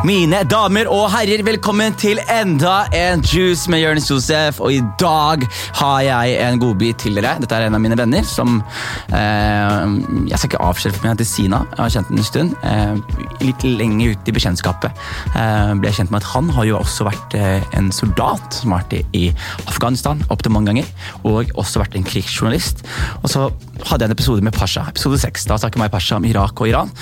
Mine damer og herrer, velkommen til enda en Juice med Jonis Josef. Og i dag har jeg en godbit til dere. Dette er en av mine venner som eh, Jeg skal ikke avsløre meg, til Sina. Jeg har kjent den en stund. Eh, litt lenger ut i bekjentskapet eh, ble jeg kjent med at han har jo også vært eh, en soldat som har vært i Afghanistan opptil mange ganger. Og også vært en krigsjournalist. Og så hadde jeg en episode med Pasha, episode 6. Da snakket jeg Pasha om Irak og Iran.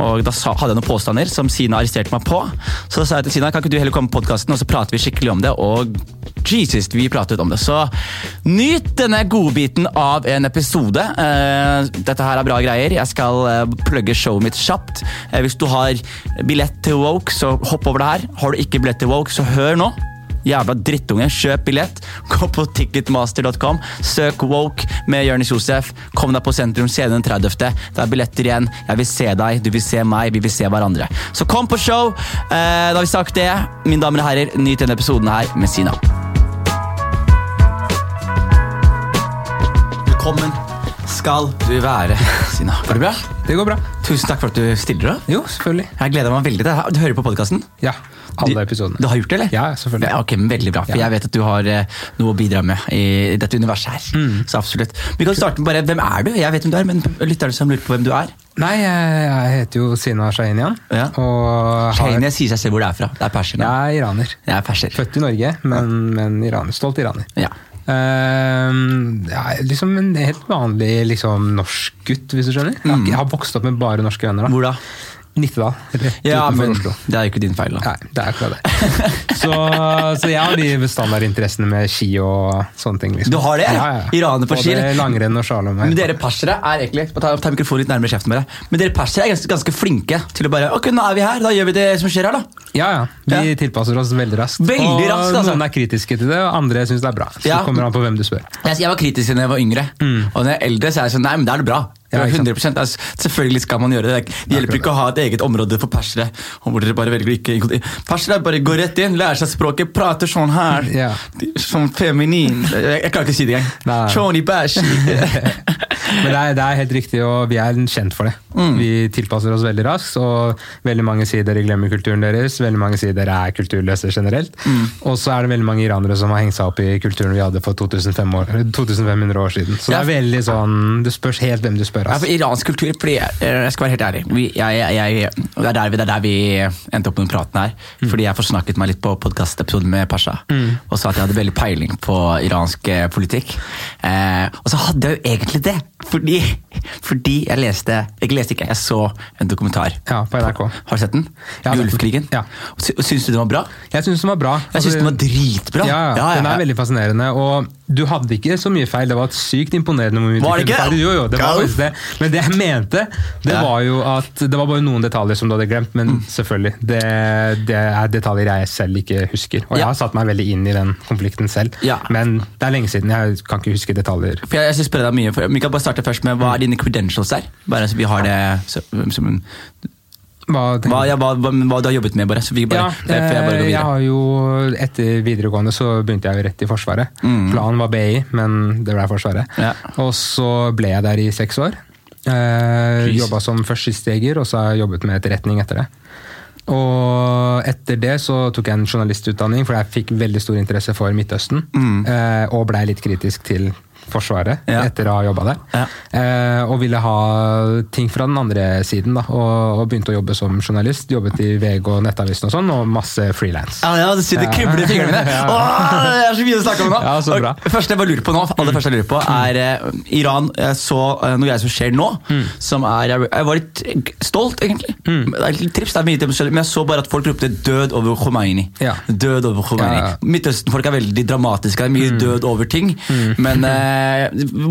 Og da sa, hadde jeg noen påstander som Sina arresterte meg på. Så da sa jeg til Sina kan ikke du heller komme på podkasten og så prater vi skikkelig om det. Og Jesus, vi pratet om det. Så nyt denne godbiten av en episode. Eh, dette her er bra greier. Jeg skal eh, plugge showet mitt kjapt. Eh, hvis du har billett til Woke, så hopp over det her. Har du ikke billett til Woke, så hør nå. Jævla drittunge, kjøp billett. Gå på ticketmaster.com, søk Woke med Jonis Josef. Kom deg på Sentrum scene den 30. Det er billetter igjen. Jeg vil se deg, du vil se meg, vi vil se hverandre. Så kom på show! Eh, da har vi sagt det. Mine damer og herrer, nyt denne episoden her med Sina. Velkommen skal du være, Sina. Går det bra? Det går bra. Tusen takk for at du stiller opp. Jo, selvfølgelig. Jeg gleder meg veldig til det. Du hører på podkasten? Ja, alle episodene. Du har gjort det, eller? Ja, selvfølgelig. Ja, ok, men Veldig bra, for Ja. jeg vet at du har eh, noe å bidra med i dette universet her. Mm. Så absolutt. Vi kan starte med bare, Hvem er du? Jeg vet hvem du er, men lytterne som lurer på hvem du er. Nei, jeg, heter jo Sina Shahinian. Ja. Og har, sier seg selv hvor det er fra. Det er perser. jeg er iraner. Jeg er perser. Født i Norge, men, men iraner. Stolt iraner. Ja. Jeg er liksom en helt vanlig liksom, norsk gutt, hvis du skjønner. Jeg har vokst opp med bare norske venner. da. Hvor da? Nittedal, Ja, men Oslo. Det er jo ikke din feil. da. Nei, det er ikke det. Så, så jeg har de standardinteressene med ski og sånne ting. Liksom. Du har det? Ja, ja. Iraner på ski? Både langrenn og slalåm. Men dere persere er egentlig ta, ta mikrofonen litt nærmere kjeften bare. Men dere persere er ganske, ganske flinke til å bare Ok, nå er vi her, da gjør vi det som skjer her, da. Ja, ja. Vi Ja. tilpasser oss veldig raskt. Veldig og raskt, altså. Noen er kritiske til det, og andre syns det er bra. Så Ja. det kommer an på hvem du spør. Jeg, jeg var kritisk da jeg var yngre, og når jeg er eldre, så er jeg sånn Nei, men da er det bra. Ja, 100 altså, Selvfølgelig skal man gjøre det. Det hjelper ikke å ha et eget område for persere. hvor dere bare velger ikke Persere bare går rett inn, lærer seg språket, prater sånn her. Ja. Sånn feminin. Jeg, jeg klarer ikke å si det engang. Choni Bash. Men det er, det er helt riktig, og vi er kjent for det. Mm. Vi tilpasser oss veldig raskt, og veldig mange sier dere glemmer kulturen deres. Veldig mange sier dere er kulturløse generelt. Mm. Og så er det veldig mange iranere som har hengt seg opp i kulturen vi hadde for 2500 år, 2500 år siden. Så Ja. det er veldig sånn Det spørs helt hvem du spør. Ja, oss. for iransk kultur, fordi jeg, skal være helt ærlig vi, jeg, jeg, det, er der vi, det er der vi endte opp med den praten her. Mm. Fordi jeg forsnakket meg litt på podkastepisoden med Pasha. Og sa at jeg hadde veldig peiling på iransk eh, politikk. Eh, og så hadde jeg jo egentlig det, fordi, fordi jeg leste Jeg leste ikke, jeg så en dokumentar. Ja, på NRK. Har du sett den? Ja, Gulfkrigen? ja. Sy- Syns du den var bra? Jeg syns den var bra. Jeg syns den var dritbra. Ja, ja, den er veldig fascinerende. Og du hadde ikke så mye feil. Det var sykt imponerende. hvor mye Var det ikke? Jo, jo, det var faktisk det. Men det jeg mente, det Ja. var jo at det var bare noen detaljer som du hadde glemt. Men Mm. selvfølgelig, det, det er detaljer jeg selv ikke husker. Og jeg har satt meg veldig inn i den konflikten selv. Ja. Men det er lenge siden. Jeg kan ikke huske detaljer. For jeg, jeg skal spørre deg mye for, Vi kan bare starte først med Hva er dine credentials der? Bare så vi har det som, som Hva Hva, ja, hva, hva, du har jobbet med, bare. Så vi bare, Ja, det jeg bare eh, jeg har jo, Etter videregående så begynte jeg jo rett i Forsvaret. Planen var BI, men det ble Forsvaret. Mm. Ja. Og så ble jeg der i seks år. Eh. Jobba som førstesteger, og så har jeg jobbet med etterretning etter det. Og etter det så tok jeg en journalistutdanning, for jeg fikk veldig stor interesse for Midtøsten. Eh, og blei litt kritisk til Forsvaret Mm. Ja. etter å ha jobba der. Ja. Eh, og ville ha ting fra den andre siden, da. Og, og begynte å jobbe som journalist. Jobbet i VG og Nettavisen og sånn, og masse frilans. Ja, ja, det sitter kribler i fingrene mine! Åh, det er så mye å snakke om nå! Ja, så bra. Og første jeg bare lurer på nå, aller første jeg lurer på er eh, Iran jeg så eh, noe greier som skjer nå. Som er, jeg, var litt stolt, egentlig. Det er litt trips, det er mye men jeg så bare at folk ropte 'død over Khomeini'. Død over Khomeini. Midtøsten-folk er veldig dramatiske, det er mye død over ting. Men eh,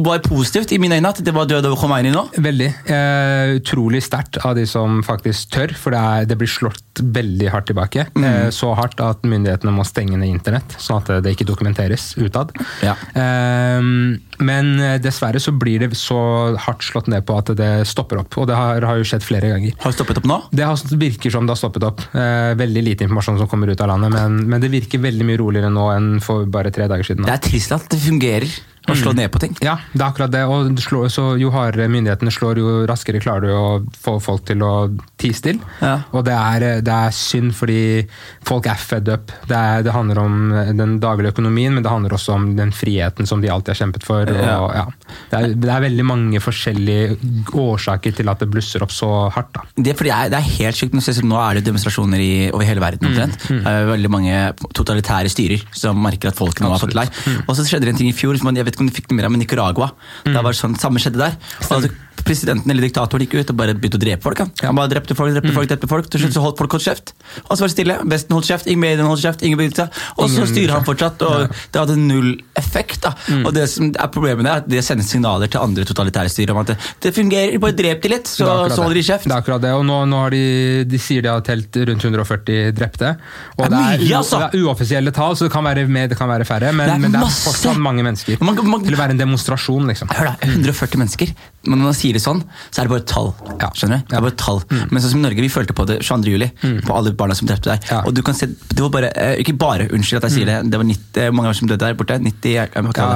var positivt i mine øyne at det var død over Khomeini nå. Veldig. Eh, utrolig sterkt av de som faktisk tør, for det, er, det blir slått veldig hardt tilbake. Eh, så hardt at myndighetene må stenge ned internett, sånn at det ikke dokumenteres utad. Ja. Eh, men eh, dessverre så blir det så hardt slått ned på at det stopper opp, og det har, har jo skjedd flere ganger. Har det stoppet opp nå? Det har, virker som det har stoppet opp. Eh, veldig lite informasjon som kommer ut av landet, men, men det virker veldig mye roligere nå enn for bare tre dager siden. Det er trist at det fungerer. Og slå ned på ting. Ja, det er akkurat det. Og slå, så jo hardere myndighetene slår, jo raskere klarer du å få folk til å tie stille. Ja. Og det er, det er synd, fordi folk er fed up. Det, er, det handler om den daglige økonomien, men det handler også om den friheten som de alltid har kjempet for. Ja. Og, ja. Det, er, det er veldig mange forskjellige årsaker til at det blusser opp så hardt. Da. Det, er det er helt sjukt. Nå, er det demonstrasjoner i, over hele verden. omtrent. Det er veldig mange totalitære styrer som merker at folk nå har fått lei. Og så skjedde det en ting i fjor, jeg vet ikke om du fikk det med deg, men Nicaragua. Det var sånn, Samme skjedde der. Altså, presidenten eller diktatoren gikk ut og bare begynte å drepe folk. Han, han bare drepte folk, drepte folk, drepte folk. Til slutt så holdt folk holdt kjeft. Og så var det stille. Vesten holdt kjeft, ingen medier holdt kjeft. ingen seg. Og så styrer han fortsatt, og det hadde null effekt. da. Og det som er problemet er at det sender signaler til andre totalitære styrer om at det, fungerer, bare drep de litt, så, så holder de kjeft. Det er akkurat det, og nå, nå har de, de sier de har telt rundt 140 drepte. Og Det er det er, mye, altså! det er uoffisielle tall, så det kan være mer, det kan være færre. Men Det er men det er fortsatt mange mennesker. Man- man- til å være en demonstrasjon, liksom. Hør da, 140 mennesker. Men når man sier det sånn, så er det bare et tall. Ja. Skjønner du? Det er bare et tall. Men sånn som i Norge, vi følte på det 22. juli. På alle barna som drepte der. Ja. Og du kan se, det var bare, eh, Ikke bare, unnskyld at jeg sier det, det var 90, eh, mange år som døde der borte. 90, jeg, jeg må Ja,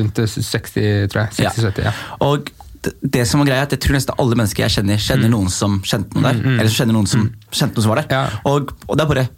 rundt 60, tror jeg. 60-70, ja. Og det, som var greia, at jeg tror nesten alle mennesker jeg kjenner, kjenner noen som kjente noen der. Eller som kjenner noen som kjente noen som var der. Ja. Og, og det er bare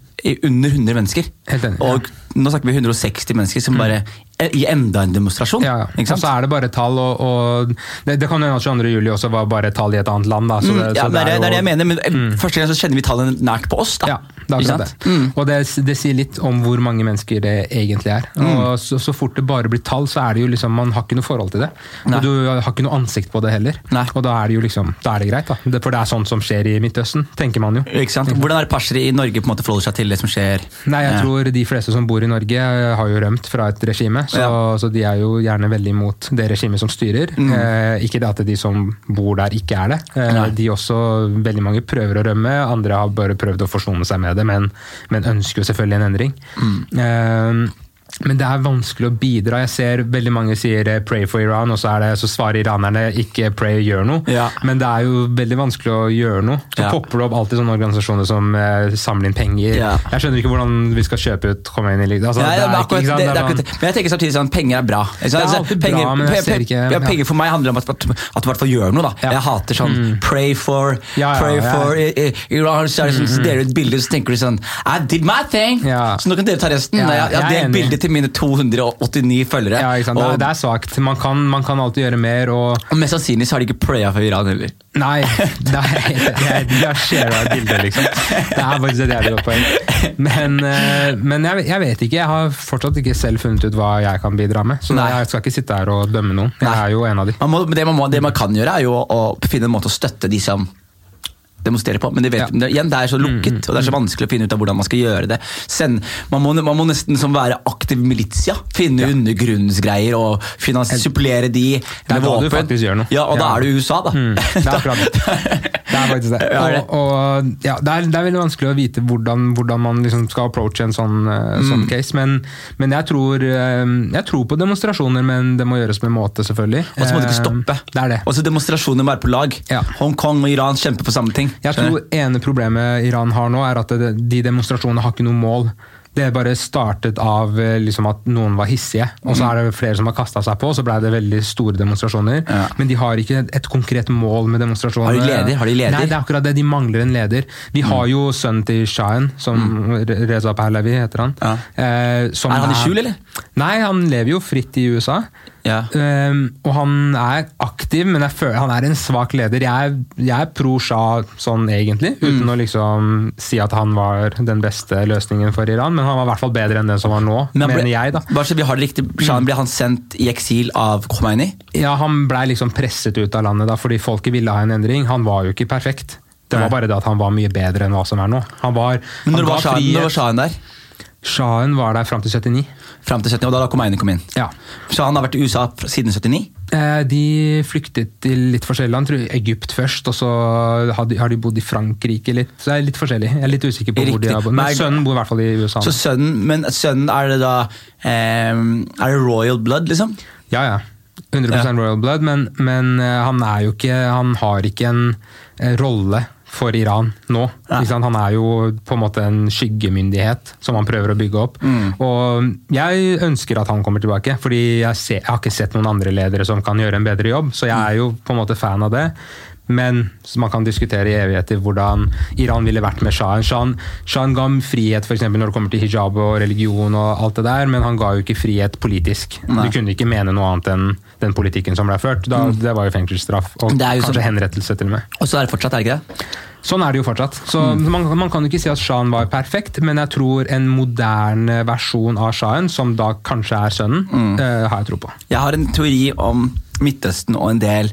under 100 mennesker. Helt enig, ja. Og nå snakker vi 160 mennesker som bare I enda en demonstrasjon. Ja, ja. Og så er det bare tall, og, og det, det kan hende at 22. juli også var bare tall i et annet land. Da, så det, Mm, ja, så det, er, det er det jeg mener, men mm. første gang så kjenner vi tallene nært på oss. da. Ja, det er akkurat det. Mm. Og det, sier litt om hvor mange mennesker det egentlig er. Og så, så fort det bare blir tall, så er det jo liksom, man har ikke noe forhold til det. Nei. Og du har ikke noe ansikt på det heller. Nei. Og da er det jo liksom, da er det greit, da. Det, for det er sånt som skjer i Midtøsten, tenker man jo. Ikke sant? Hvordan er det persere i Norge på en måte forholder seg til det som skjer? Nei, jeg tror de fleste som bor i Norge eh, har jo rømt fra et regime, så, Ja. så de er jo gjerne veldig imot det regimet som styrer. Eh, ikke det at de som bor der ikke er det. Eh, de også, veldig mange prøver å rømme, andre har bare prøvd å forsone seg med det, men, men ønsker jo selvfølgelig en endring. Eh, men det er vanskelig å bidra. Jeg ser veldig mange sier eh, 'pray for Iran', og så, det, så svarer iranerne ikke 'pray, gjør noe'. Ja. Men det er jo veldig vanskelig å gjøre noe. Så Ja. popper det opp alltid sånne organisasjoner som eh, samler inn penger. Ja. Jeg skjønner ikke hvordan vi skal kjøpe ut Khomeini. liksom. Altså, Ja, ja, er men, akkurat, det, det er Det sånn- men jeg tenker samtidig sånn, penger er bra. Det er Altså, alltid penger, bra, men jeg ser ikke- ja, penger for meg handler om at, at, du i hvert fall gjør noe. da. Jeg hater sånn pray for, pray for i- i- Iran. Så er det sånn, så deler du et bilde, så tenker du sånn I did my thing! Så nå kan dere ta resten. Ja, ja, jeg, jeg er enig. Til mine 289 følgere. Ja, ikke sant? Det, og, det er svakt. Man kan, man kan alltid gjøre mer, og og mest sannsynlig så har de ikke playa for Iran heller. Nei, nei det de har shara bildet, liksom. Det er faktisk et jævlig godt poeng. Men, eh, men jeg, jeg vet ikke. Jeg har fortsatt ikke selv funnet ut hva jeg kan bidra med. Så Nei. jeg skal ikke sitte her og dømme noen. Jeg Nei. er jo en av de. Man må, det, man må, det man kan gjøre, er jo å finne en måte å støtte de som demonstrerer på. Men det, vet, Ja. det, igjen, det er så lukket, og det er så vanskelig å finne ut av hvordan man skal gjøre det. Send, man, må, man må nesten som være aktiv militia. Finne undergrunnsgreier og finans, supplere de er med da du faktisk gjør noe. Ja, og da er du i USA, da. Mm, det er akkurat det. Det er faktisk det. Det. Og, og, ja, det, er, det er veldig vanskelig å vite hvordan, hvordan man liksom skal approache en sånn, eh, sånn case. Men, men jeg, tror, eh, jeg tror på demonstrasjoner, men det må gjøres med måte, selvfølgelig. Og så må du ikke Eh, stoppe. Det er det. Demonstrasjoner må være på lag. Ja. Hongkong og Iran kjemper for samme ting. Jeg tror ene problemet Iran har nå, er at det, de demonstrasjonene har ikke noe mål. Det bare startet av eh, liksom at noen var hissige, og så er det flere som har kasta seg på, så ble det veldig store demonstrasjoner. Ja. Men de har ikke et, et konkret mål med demonstrasjonene. Har de leder? Har de leder? Nei, det er akkurat det. De mangler en leder. Vi har jo sønnen til Shahen, som mm. Reza Pahlavi heter han. Ja. Eh, som Er han i skjul, eller? Nei, han lever jo fritt i USA. Ja. Um, og han er aktiv, men jeg føler han er en svak leder. Jeg, er- jeg er pro Shah sånn egentlig, uten Mm. å liksom si at han var den beste løsningen for Iran, men han var i hvert fall bedre enn den som var nå, Men ble- mener jeg. da. Bare så vi har det riktig, Shahen ble han sendt i eksil av Khomeini? Ja, Han blei liksom presset ut av landet da, fordi folket ville ha en endring. Han var jo ikke perfekt. Det var bare det at han var mye bedre enn hva som er nå. Han var, Men han når var frihet. når var Shahen der? Shahen var der fram til 79. Fram til 79, og da Khomeini kom inn. Ja. Shahen har vært i USA siden 79? Eh, De flyktet til litt forskjellige land. Tror Egypt først, og så har de, har de bodd i Frankrike litt. Så det er litt forskjellig. Jeg er litt usikker på hvor de har bodd. Men sønnen bor i hvert fall i USA. Så sønnen, men sønnen er det da eh, Er det royal blood, liksom? Ja, ja. 100 Ja. Royal Blood, men, men eh, han er jo ikke Han har ikke en rolle for Iran nå. Ja. Han er jo på en måte en skyggemyndighet som han prøver å bygge opp. Mm. Og jeg ønsker at han kommer tilbake, fordi jeg, ser, jeg har ikke sett noen andre ledere som kan gjøre en bedre jobb, så jeg er jo på en måte fan av det. Men så man kan diskutere i evigheter hvordan Iran ville vært med shahen. Shahen, sjahen ga frihet for eksempel, når det kommer til hijab og religion, og alt det der, men han ga jo ikke frihet politisk. Nei. Du kunne ikke mene noe annet enn den politikken som ble ført. Da, Det var jo fengselsstraff, og Mm. Jo kanskje sånn- henrettelse til og med. Og så er det fortsatt, er det ikke det? Sånn er det jo fortsatt. Så Mm. man, man kan ikke si at shahen var perfekt, men jeg tror en moderne versjon av shahen, som da kanskje er sønnen, Mm. uh, har jeg tro på. Jeg har en teori om Midtøsten og en del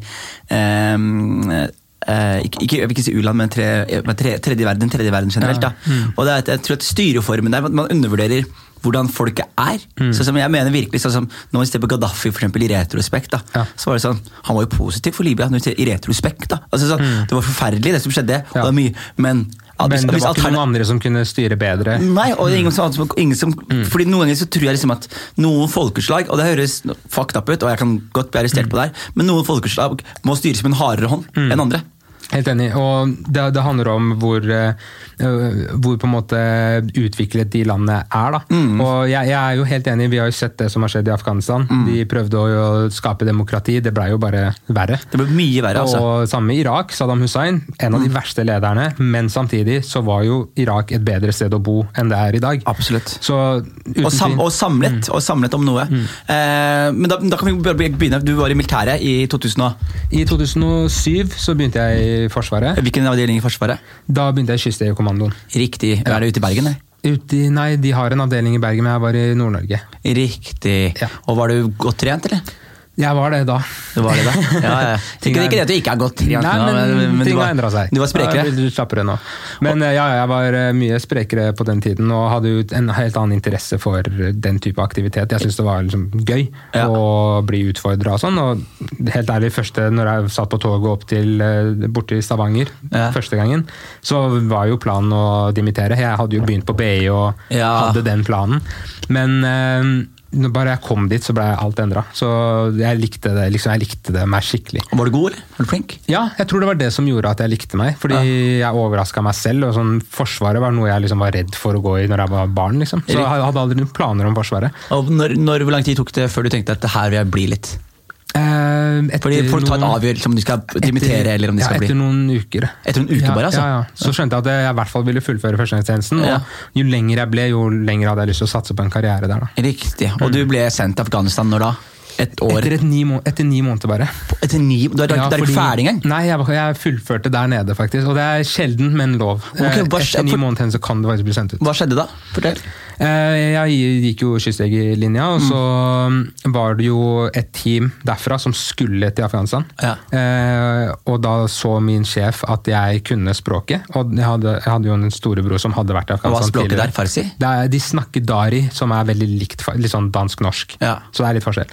ehm, eh, ikke, ikke, jeg vil ikke si u-land, men, tre, men tre, tredje verden, tredje verden generelt. Ja. Mm. Og det er, jeg tror at styreformen der, man undervurderer hvordan folket er. Mm. Så som jeg mener virkelig, sånn som Når I ser på Gaddafi for eksempel, i retrospekt, da, Ja. så var det sånn, han var jo positiv for Libya i retrospekt. da. Altså, sånn, Det var forferdelig, det som skjedde, og Mm. Ja. det er mye, men Men hvis- det var ikke noen andre som kunne styre bedre. Nei, og ingen som, som- ingen som Mm. Fordi noen ganger så tror jeg liksom at noen folkeslag, og det høres fucked up ut, og jeg kan godt bli arrestert Mm. på det her, men noen folkeslag må styres med en hardere hånd enn andre. Helt enig. Og det, det handler om hvor, eh, hvor på en måte utviklet de landene er. Da. Mm. Og jeg, jeg er jo helt enig, vi har jo sett det som har skjedd i Afghanistan. Mm. De prøvde å, skape demokrati, det blei jo bare verre. Det ble mye verre, altså. Mm. Og samme med Irak, Saddam Hussein, en av de verste lederne, men samtidig så var jo Irak et bedre sted å bo enn det er i dag. Absolutt. Så Og, sam, og, samlet, og samlet om noe. Eh, men da, da kan vi begynne. Du var i militæret i 2000. og- I 2007 så begynte jeg i Forsvaret. Hvilken avdeling i Forsvaret? Da begynte jeg i Kystjegerkommandoen. Riktig. Er det ute i Bergen? eller? Ute Nei, de har en avdeling i Bergen, men jeg var i Nord-Norge. Riktig. Ja. Og var du godt trent, eller? Jeg var det da. Det var det da? Ja, ja. Ikke, ikke det at du ikke har gått. trent Nei, men, men, men ting har endra seg. Du var sprekere. Ja, er slappere nå. Men eh, ja, jeg var eh, mye sprekere på den tiden og hadde jo en helt annen interesse for den type aktivitet. Jeg syntes det var liksom gøy Ja. å bli utfordra og sånn. Og helt ærlig, første når jeg satt på toget opp til borti Stavanger Ja. første gangen, så var jo planen å dimittere. Jeg hadde jo begynt på BI og Ja. hadde den planen. Men eh, når bare jeg kom dit, så ble alt endra. Så jeg likte det liksom, jeg likte det meg skikkelig. Var du god, eller? Var du flink? Ja, jeg tror det var det som gjorde at jeg likte meg. Fordi jeg overraska meg selv. og sånn, Forsvaret var noe jeg liksom var redd for å gå i når jeg var barn. liksom. Så jeg hadde aldri noen planer om Forsvaret. Og når, når, hvor lang tid tok det før du tenkte at det her vil jeg bli litt? Eh, etter Fordi folk tar et avgjørelse om de skal dimittere eller om de skal ja, bli Etter noen uker. Etter noen uker bare, altså? Ja, ja. Så skjønte jeg at jeg i hvert fall ville fullføre førstegangstjenesten. Ja. Og jo lenger jeg ble, jo lenger hadde jeg lyst til å satse på en karriere der. da. Riktig. Og du ble sendt til Afghanistan når da? Et år? Etter, et ni, etter ni måneder, bare. Etter ni Du er, Ja, ikke ferdig engang? Nei, jeg, jeg fullførte der nede, faktisk. Og det er sjelden, men lov. Ok, Eh, etter ni måneder så kan du faktisk bli sendt ut. Hva skjedde da? Fortell. Eh, Jeg gikk jo kystjegerlinja, og så var det jo et team derfra som skulle til Afghanistan. Ja. Eh, Og da så min sjef at jeg kunne språket, og jeg hadde, jeg hadde jo en storebror som hadde vært i Hva er Afghanistan språket tidligere. der? Farsi? Det de snakker dari, som er veldig likt, litt sånn dansk-norsk. Ja. Så det er litt forskjell.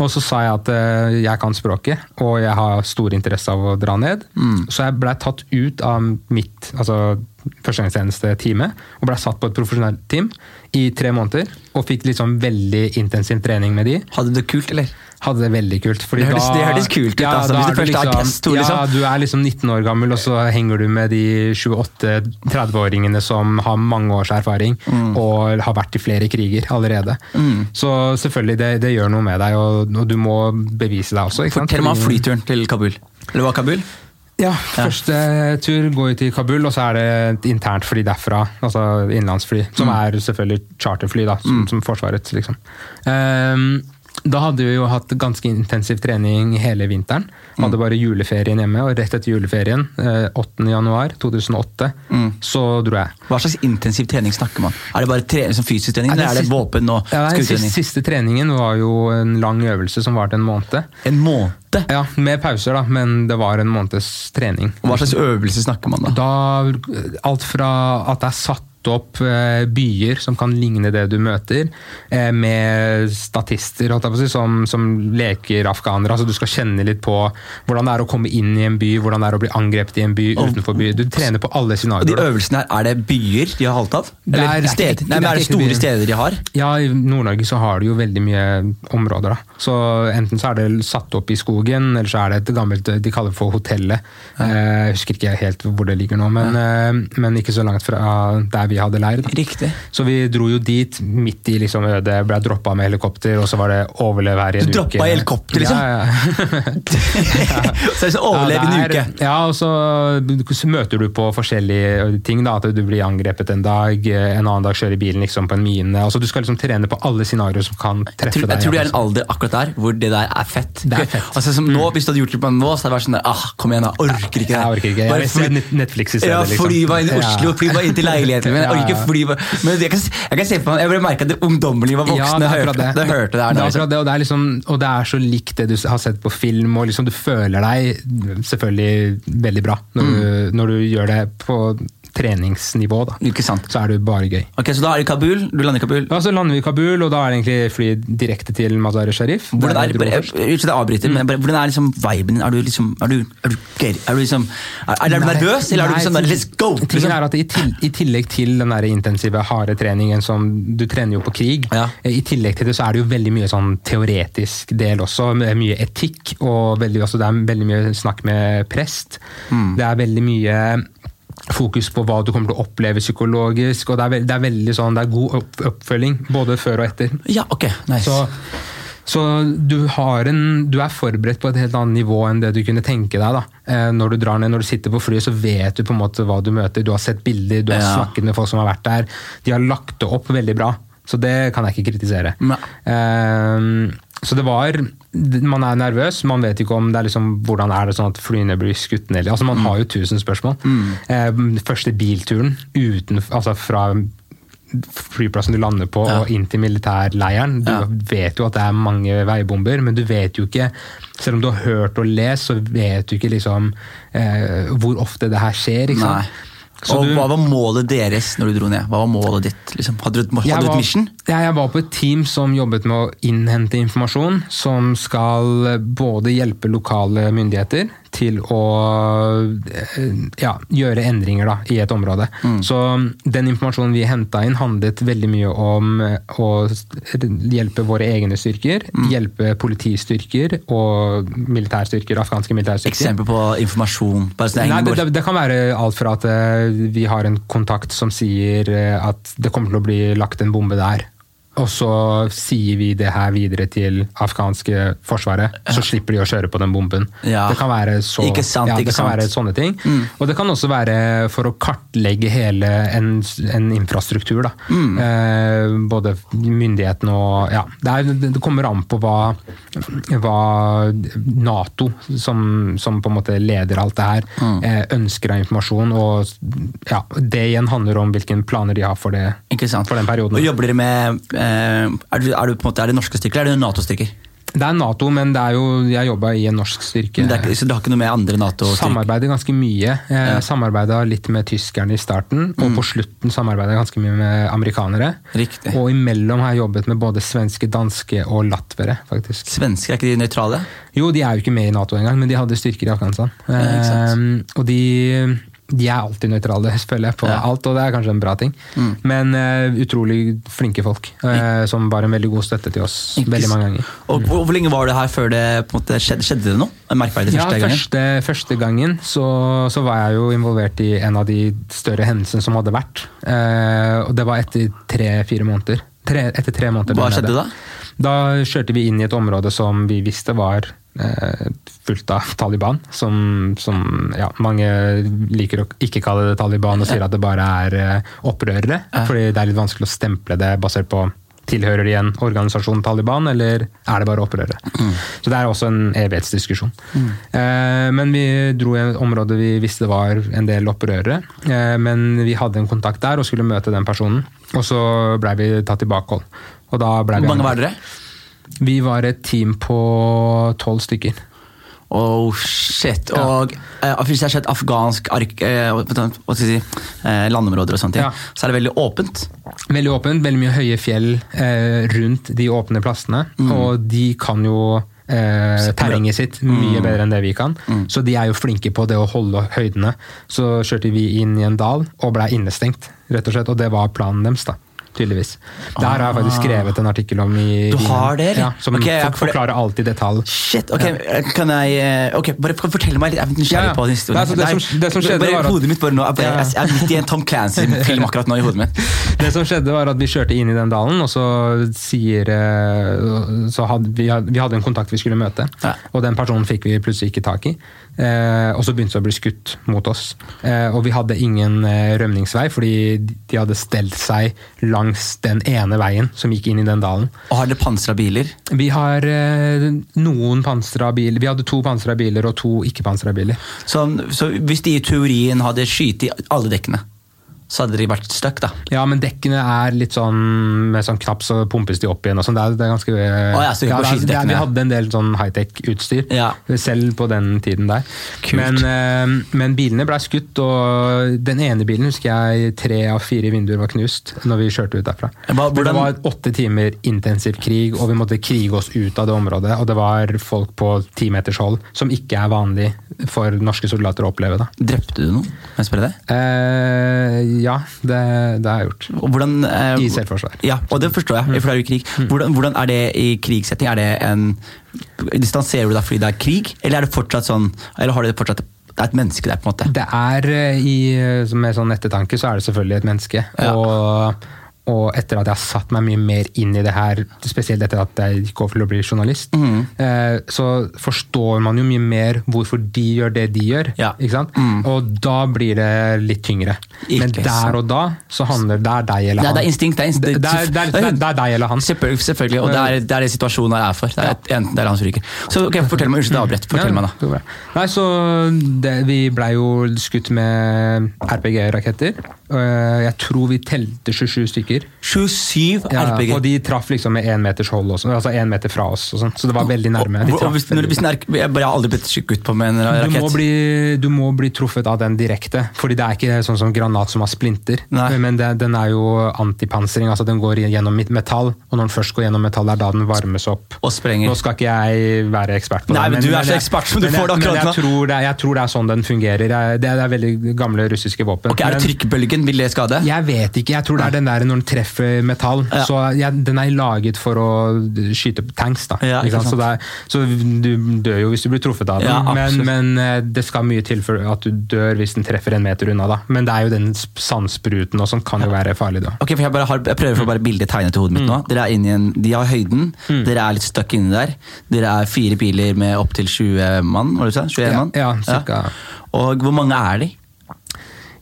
Og så sa jeg at eh, jeg kan språket, og jeg har stor interesse av å dra ned. Mm. Så jeg blei tatt ut av mitt altså, førstegangstjeneste-teamet og blei satt på et profesjonelt team i tre måneder. Og fikk liksom veldig intensiv trening med de. Hadde du det kult, eller? Hadde det veldig kult. Det høres, da- det høres kult ut, Ja, altså, hvis du er liksom, er liksom- Kesto, liksom. Ja, du er liksom 19 år gammel, og så henger du med de 28-30-åringene som har mange års erfaring Mm. og har vært i flere kriger allerede. Så selvfølgelig, det, det gjør noe med deg, og, og du må bevise deg også. Fortell meg om flyturen til Kabul. Eller var Kabul? Ja, første tur går til Kabul, og så er det et internt fly derfra. Altså innenlandsfly, som Mm. er selvfølgelig charterfly, da, som, som Forsvarets, liksom. Ehm, da hadde vi jo hatt ganske intensiv trening hele vinteren. Mm. Hadde bare juleferien hjemme, og rett etter juleferien, eh, 8. januar 2008, Mm. så dro jeg. Hva slags intensiv trening snakker man? Er det bare trening, som fysisk trening, eller er det våpen og Ja, skuddtrening? siste, siste treningen var jo en lang øvelse som varte en måned. En måned? Ja, Med pauser, da, men det var en måneds trening. Hva slags øvelse snakker man da? Da, alt fra at det er satt opp eh, byer som kan ligne det du møter, eh, med statister si, som, som leker afghanere. Altså, du skal kjenne litt på hvordan det er å komme inn i en by, hvordan det er å bli angrepet i en by utenfor by. Du trener på alle Og de øvelsene her, er det byer de har holdt av? Er- Eller det er Nei, men er det store steder de har? Ja, i Nord-Norge så har de jo veldig mye områder. da. Så Enten så er det satt opp i skogen, eller så er det et gammelt de kaller for hotellet. Eh, Jeg husker ikke helt hvor det ligger nå, men, men ikke så langt fra der vi hadde leir. da. Riktig. Så vi dro jo dit midt i liksom det ble droppa med helikopter, og så var det overleve her i en Du uke. droppa i helikopter, liksom? Ja, ja. så det er sånn overleve en Ja, det uke. Ja, og så, så møter du på forskjellige ting. da, At du blir angrepet en dag, en annen dag kjører bilen liksom på en mine. Altså, du skal liksom trene på alle scenarioer som kan Jeg treffe tror, deg. jeg tror det er en altså. alder akkurat der hvor det der er fett. Det er fett. Mm. Altså, som nå, Hvis du hadde gjort det på nå, så hadde det vært sånn der, ah, Kom igjen, da. Orker ikke det. Jeg orker ikke. Jeg jeg, jeg, jeg, jeg, jeg, Netflix i stedet. Ja, liksom. fly meg inn i Oslo, Ja. fly meg min. Jeg orker ikke Ja, ja. fly Men jeg kan, jeg kan se på meg, jeg bare merka at det ungdommelige var voksne. er hørte, det. det hørte det her. Det er liksom. det, og det er, liksom, og det er så likt det du har sett på film, og liksom du føler deg selvfølgelig veldig bra når, Mm. du, når du gjør det på treningsnivå. da. Ikke sant. Så er det bare gøy. Ok, Så da er det Kabul. Du lander i Kabul. Ja, Så lander vi i Kabul, og da er det egentlig fly direkte til Mazar-e-Sharif. Hvordan er, bare, jeg, jeg avbryter, men bare, hvordan er liksom viben din? Er du liksom Er du, er du, er du, liksom, er, er du nervøs, eller er du liksom Let's go! Liksom? er at i, til, I tillegg til den der intensive, harde treningen som du trener jo på krig, Ja. i tillegg til det så er det jo veldig mye sånn teoretisk del også. Mye etikk, og veldig, også, det er veldig mye snakk med prest. Mm. Det er veldig mye fokus på hva du kommer til å oppleve psykologisk, og det er, veld, det er veldig sånn, det er god opp, oppfølging, både før og etter. Ja, ok, nice. Så, så du, har en, du er forberedt på et helt annet nivå enn det du kunne tenke deg. da. Eh, når du drar ned, når du sitter på flyet, så vet du på en måte hva du møter. Du har sett bilder, du har Ja. snakket med folk som har vært der. De har lagt det opp veldig bra, så det kan jeg ikke kritisere. Ja. Eh, så det var Man er nervøs, man vet ikke om det er liksom, hvordan er det sånn at flyene blir skutt ned. Altså Man har jo tusen spørsmål. Eh, første bilturen uten, altså fra flyplassen du lander på Ja. og inn til militærleiren. Du Ja. vet jo at det er mange veibomber, men du vet jo ikke Selv om du har hørt og lest, så vet du ikke liksom eh, hvor ofte det her skjer. ikke sant? Nei. Så Og du- Hva var målet deres når du dro ned? Hva var målet ditt? Liksom? Hadde du, hadde Jeg var- et mission? Ja, jeg var på et team som jobbet med å innhente informasjon som skal både hjelpe lokale myndigheter til å eh, ja, gjøre endringer da, i et område. Mm. Så den informasjonen vi henta inn, handlet veldig mye om eh, å hjelpe våre egne styrker, Mm. hjelpe politistyrker og militærstyrker, afghanske militærstyrker. Eksempel på informasjon? Nei, det, det, kan være alt fra at eh, vi har en kontakt som sier at det kommer til å bli lagt en bombe der. Og så sier vi det her videre til afghanske forsvaret, så slipper de å kjøre på den bomben. Ja. Det kan være så, Ikke sant, ja, det kan være sånne ting. Mm. Og det kan også være for å kartlegge hele en, en infrastruktur. Mm. Eh, både myndighetene og ja, det, er, det kommer an på hva, hva Nato, som, som på en måte leder alt det her, Mm. eh, ønsker av informasjon. Og ja, det igjen handler om hvilke planer de har for, det, for den perioden. Og jobber dere med er, du, er, du på en måte, er det norske styrker eller er det Nato-styrker? Det er Nato, men det er jo, jeg jobba i en norsk styrke. Er Så du har ikke noe med andre Nato-styrker? Samarbeider ganske mye. Ja. Samarbeida litt med tyskerne i starten, og på slutten samarbeida ganske mye med amerikanere. Riktig. Og imellom har jeg jobbet med både svenske, danske og latvere, faktisk. Svensker, er ikke de nøytrale? Jo, de er jo ikke med i Nato engang, men de hadde styrker i Afghanistan. ikke sant. Eh, og de, de er alltid nøytrale, føler jeg, på Ja. alt, og det er kanskje en bra ting. Mm. Men uh, utrolig flinke folk, uh, som var en veldig god støtte til oss Ikke veldig mange ganger. Og, og Hvor lenge var det her før det måte skjedde, skjedde det noe? Merkverdig Ja, første gangen? første, første gangen så, så var jeg jo involvert i en av de større hendelsene som hadde vært. Uh, og det var etter tre-fire måneder. Tre, etter tre måneder. Hva skjedde da? Da kjørte vi inn i et område som vi visste var eh, fullt av Taliban. Som, som ja, mange liker å ikke kalle det Taliban og sier at det bare er eh, opprørere. Fordi det er litt vanskelig å stemple det basert på Tilhører de en organisasjon Taliban, eller er det bare opprørere? Så det er også en evighetsdiskusjon. Eh, men vi dro i et område vi visste var en del opprørere. Eh, men vi hadde en kontakt der og skulle møte den personen. Og så blei vi tatt i bakhold. Og da ble Hvor mange var dere? Vi var et team på tolv stykker. Oh, shit. Og eh, hvis jeg har sett afghansk ark, eh, skal si, eh, landområder og sånne ting, Ja. så er det veldig åpent. Veldig åpent, veldig mye høye fjell eh, rundt de åpne plassene. Og de kan jo eh, terrenget sitt mye bedre enn det vi kan. Så de er jo flinke på det å holde høydene. Så kjørte vi inn i en dal og blei innestengt, rett og slett. Og det var planen deres, da. Tydeligvis. Det her har jeg faktisk skrevet en artikkel om i Du har det, eller? Ja, som okay, for- for forklarer alt i detalj. Shit, ok, kan jeg eh, Ok, bare fortell meg litt, jeg er nysgjerrig Ja, ja. på den historien. Altså, det som- det som skjedde bare, var at- Hodet mitt bare nå, jeg, jeg er midt i en Tom Clancy-film akkurat nå i hodet mitt. Det som skjedde var at Vi kjørte inn i den dalen, og så sier eh, så hadde vi, vi hadde en kontakt vi skulle møte. Ja. Og den personen fikk vi plutselig ikke tak i. Eh, og så begynte det å bli skutt mot oss. Eh, og vi hadde ingen eh, rømningsvei, fordi de hadde stelt seg langs den ene veien som gikk inn i den dalen. Og har dere pansra biler? Vi har eh, noen pansra biler. Vi hadde to pansra biler og to ikke-pansra biler. Så, så hvis de i teorien hadde skutt i alle dekkene, så hadde de vært stuck, da? Ja, men dekkene er litt sånn med sånn knapp, så pumpes de opp igjen. og sånn. Det, er- det er ganske... ja, så ja, det det Vi hadde en del sånn high-tech-utstyr, Ja. selv på den tiden der. Men, eh, men bilene ble skutt, og den ene bilen husker jeg tre av fire vinduer var knust når vi kjørte ut derfra. Hva- hvordan- Det var åtte timer intensiv krig, og vi måtte krige oss ut av det området. Og det var folk på ti meters hold, som ikke er vanlig for norske soldater å oppleve. da. Drepte du noen? Jeg spørre deg? Eh, ja, det, det har jeg gjort. Og hvordan, eh, I selvforsvar. Ja, og det forstår jeg, for det er jo krig. Hvordan, hvordan er det i krigssetting? Er det en Distanserer du deg fordi det er krig, eller er det fortsatt sånn Eller har det fortsatt Det er et menneske der, på en måte? Det er eh, i, Med sånn ettertanke så er det selvfølgelig et menneske. Ja. Og, og etter at jeg har satt meg mye mer inn i det her, spesielt etter at jeg gikk over til å bli journalist, mm. eh, så forstår man jo mye mer hvorfor de gjør det de gjør. Ja. Ikke? Mm. Og da blir det litt tyngre. Men der sant. og da så handler det er deg eller han. det er instinkt. Det er, instinkt. Det, er, det, er, det, er, deg eller han. Selvfølgelig, selvfølgelig, og det er, det er situasjonen her er for. Det er et- enten det er han som ryker. Så ok, fortell meg, Unnskyld, jeg avbrett. Fortell Ja, meg, da. Nei, så det, Vi blei jo skutt med RPG-raketter. Jeg tror vi telte 27 stykker. 27 Ja, RPG. og de traff liksom med én meters hold også, altså én meter fra oss. Og sånt, så det var veldig nærme. Og- og hvis, når, hvis den er, jeg bare har aldri blitt skutt på med en du rakett. må, bli, du må bli truffet av den direkte, fordi det er ikke sånn som granat som har splinter. Nei. Men det, den er jo antipansring, altså den går gjennom metall, og når den først går gjennom metall, det er da den varmes opp. Og sprenger. Nå skal ikke jeg være ekspert på Nei, det. men du er så ekspert som du får det akkurat men nå. jeg tror det, jeg tror det er sånn den fungerer. Det, er, det er veldig gamle russiske våpen. Ok, Er det trykkbølgen? Vil det skade? jeg vet ikke. Jeg tror det er den der når treffer metall. Ja. Så ja, Den er laget for å skyte tanks. da. Ja, ikke ikke sant? Så, er, så du dør jo hvis du blir truffet av den, men, men eh, det skal mye til for at du dør hvis den treffer en meter unna. da. Men det er jo den sp- sandspruten og sånn kan jo være farlig. da. Ok, for jeg, har, jeg prøver å få bare bildet tegnet i hodet mitt nå. Dere er inne i en, De har høyden, dere er litt stuck inni der. Dere er fire biler med opptil 20 mann, var det du sa? 21 Ja, mann? ja, cirka. Og hvor mange er de?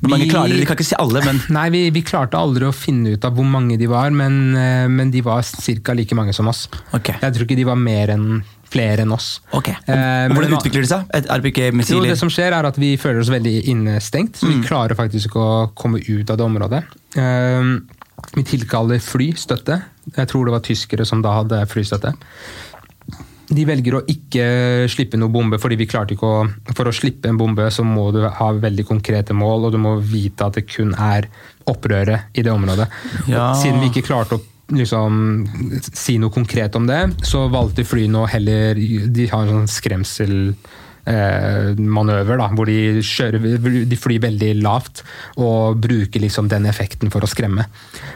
Hvor mange Vi- klarer dere? Vi kan ikke si alle, men Nei, vi, vi klarte aldri å finne ut av hvor mange de var, men, eh, men de var ca. like mange som oss. Okay. Jeg tror ikke de var mer enn flere enn oss. Ok. Og, Eh, og hvordan men- utvikler det seg? Et Jo, RPG-missiler? det som skjer er at Vi føler oss veldig innestengt, så vi klarer faktisk ikke å komme ut av det området. Eh, vi tilkaller flystøtte. Jeg tror det var tyskere som da hadde flystøtte. De velger å ikke slippe noe bombe, fordi vi klarte ikke å For å slippe en bombe så må du ha veldig konkrete mål, og du må vite at det kun er opprøret i det området. Ja. Og Siden vi ikke klarte å liksom si noe konkret om det, så valgte flyene å heller De har en sånn skremsel manøver da, hvor de, kjører, de flyr veldig lavt og bruker liksom den effekten for å skremme.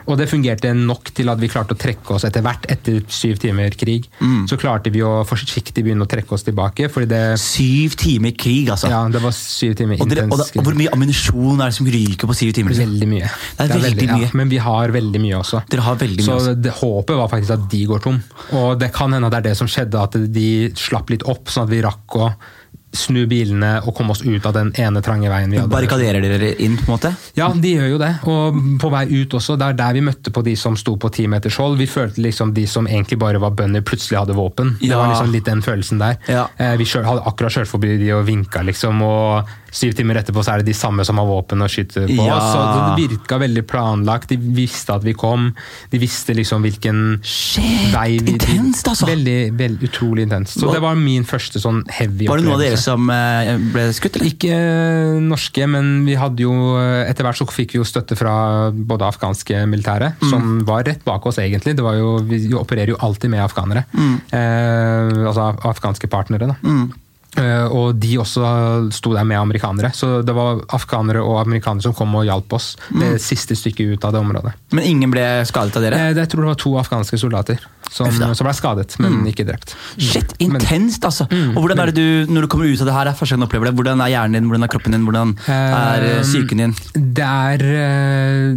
Og det fungerte nok til at vi klarte å trekke oss etter hvert, etter syv timer krig. Så klarte vi å forsiktig begynne å trekke oss tilbake, fordi det, Syv timer krig, altså. ja, det var syv timer og, dere, og, da, og hvor mye ammunisjon er det som ryker på syv timer? liksom? Veldig mye. Det er veldig mye. Ja, men vi har veldig mye også. Dere har veldig mye så også. det, håpet var faktisk at de går tom. Og det kan hende at det er det som skjedde, at de slapp litt opp, sånn at vi rakk å snu bilene og komme oss ut av den ene trange veien vi hadde. Barrikaderer dere inn, på en måte? Ja, de gjør jo det. Og på vei ut også, det er der vi møtte på de som sto på ti meters hold. Vi følte liksom de som egentlig bare var bønder, plutselig hadde våpen. Det var liksom litt den følelsen der. Ja. Eh, Vi hadde akkurat kjørt forbi de og vinka liksom, og syv timer etterpå så er det de samme som har våpen og skyter på Ja. oss. Så det virka veldig planlagt. De visste at vi kom. De visste liksom hvilken Shit, vei vi intenst, altså. Veldig, veldig utrolig intenst. Så Hva- det var min første sånn heavy Var det noen av dere som eh, ble skutt, eller? Ikke eh, norske, men vi hadde jo etter hvert så fikk vi jo støtte fra både afghanske militære, Mm. som var rett bak oss egentlig. Det var jo, vi opererer jo alltid med afghanere. Mm. Eh, altså afghanske partnere, da. Eh, og de også sto der med amerikanere. Så det var afghanere og amerikanere som kom og hjalp oss Mm. det siste stykket ut av det området. Men ingen ble skadet av dere? Eh, jeg tror det var to afghanske soldater som, som ble skadet, men ikke drept. Shit, intenst, altså! Mm, og hvordan er det du, Når du kommer ut av det her, er første gang du opplever det, hvordan er hjernen din, hvordan er kroppen din, hvordan er eh, Eh, psyken din? Det er eh,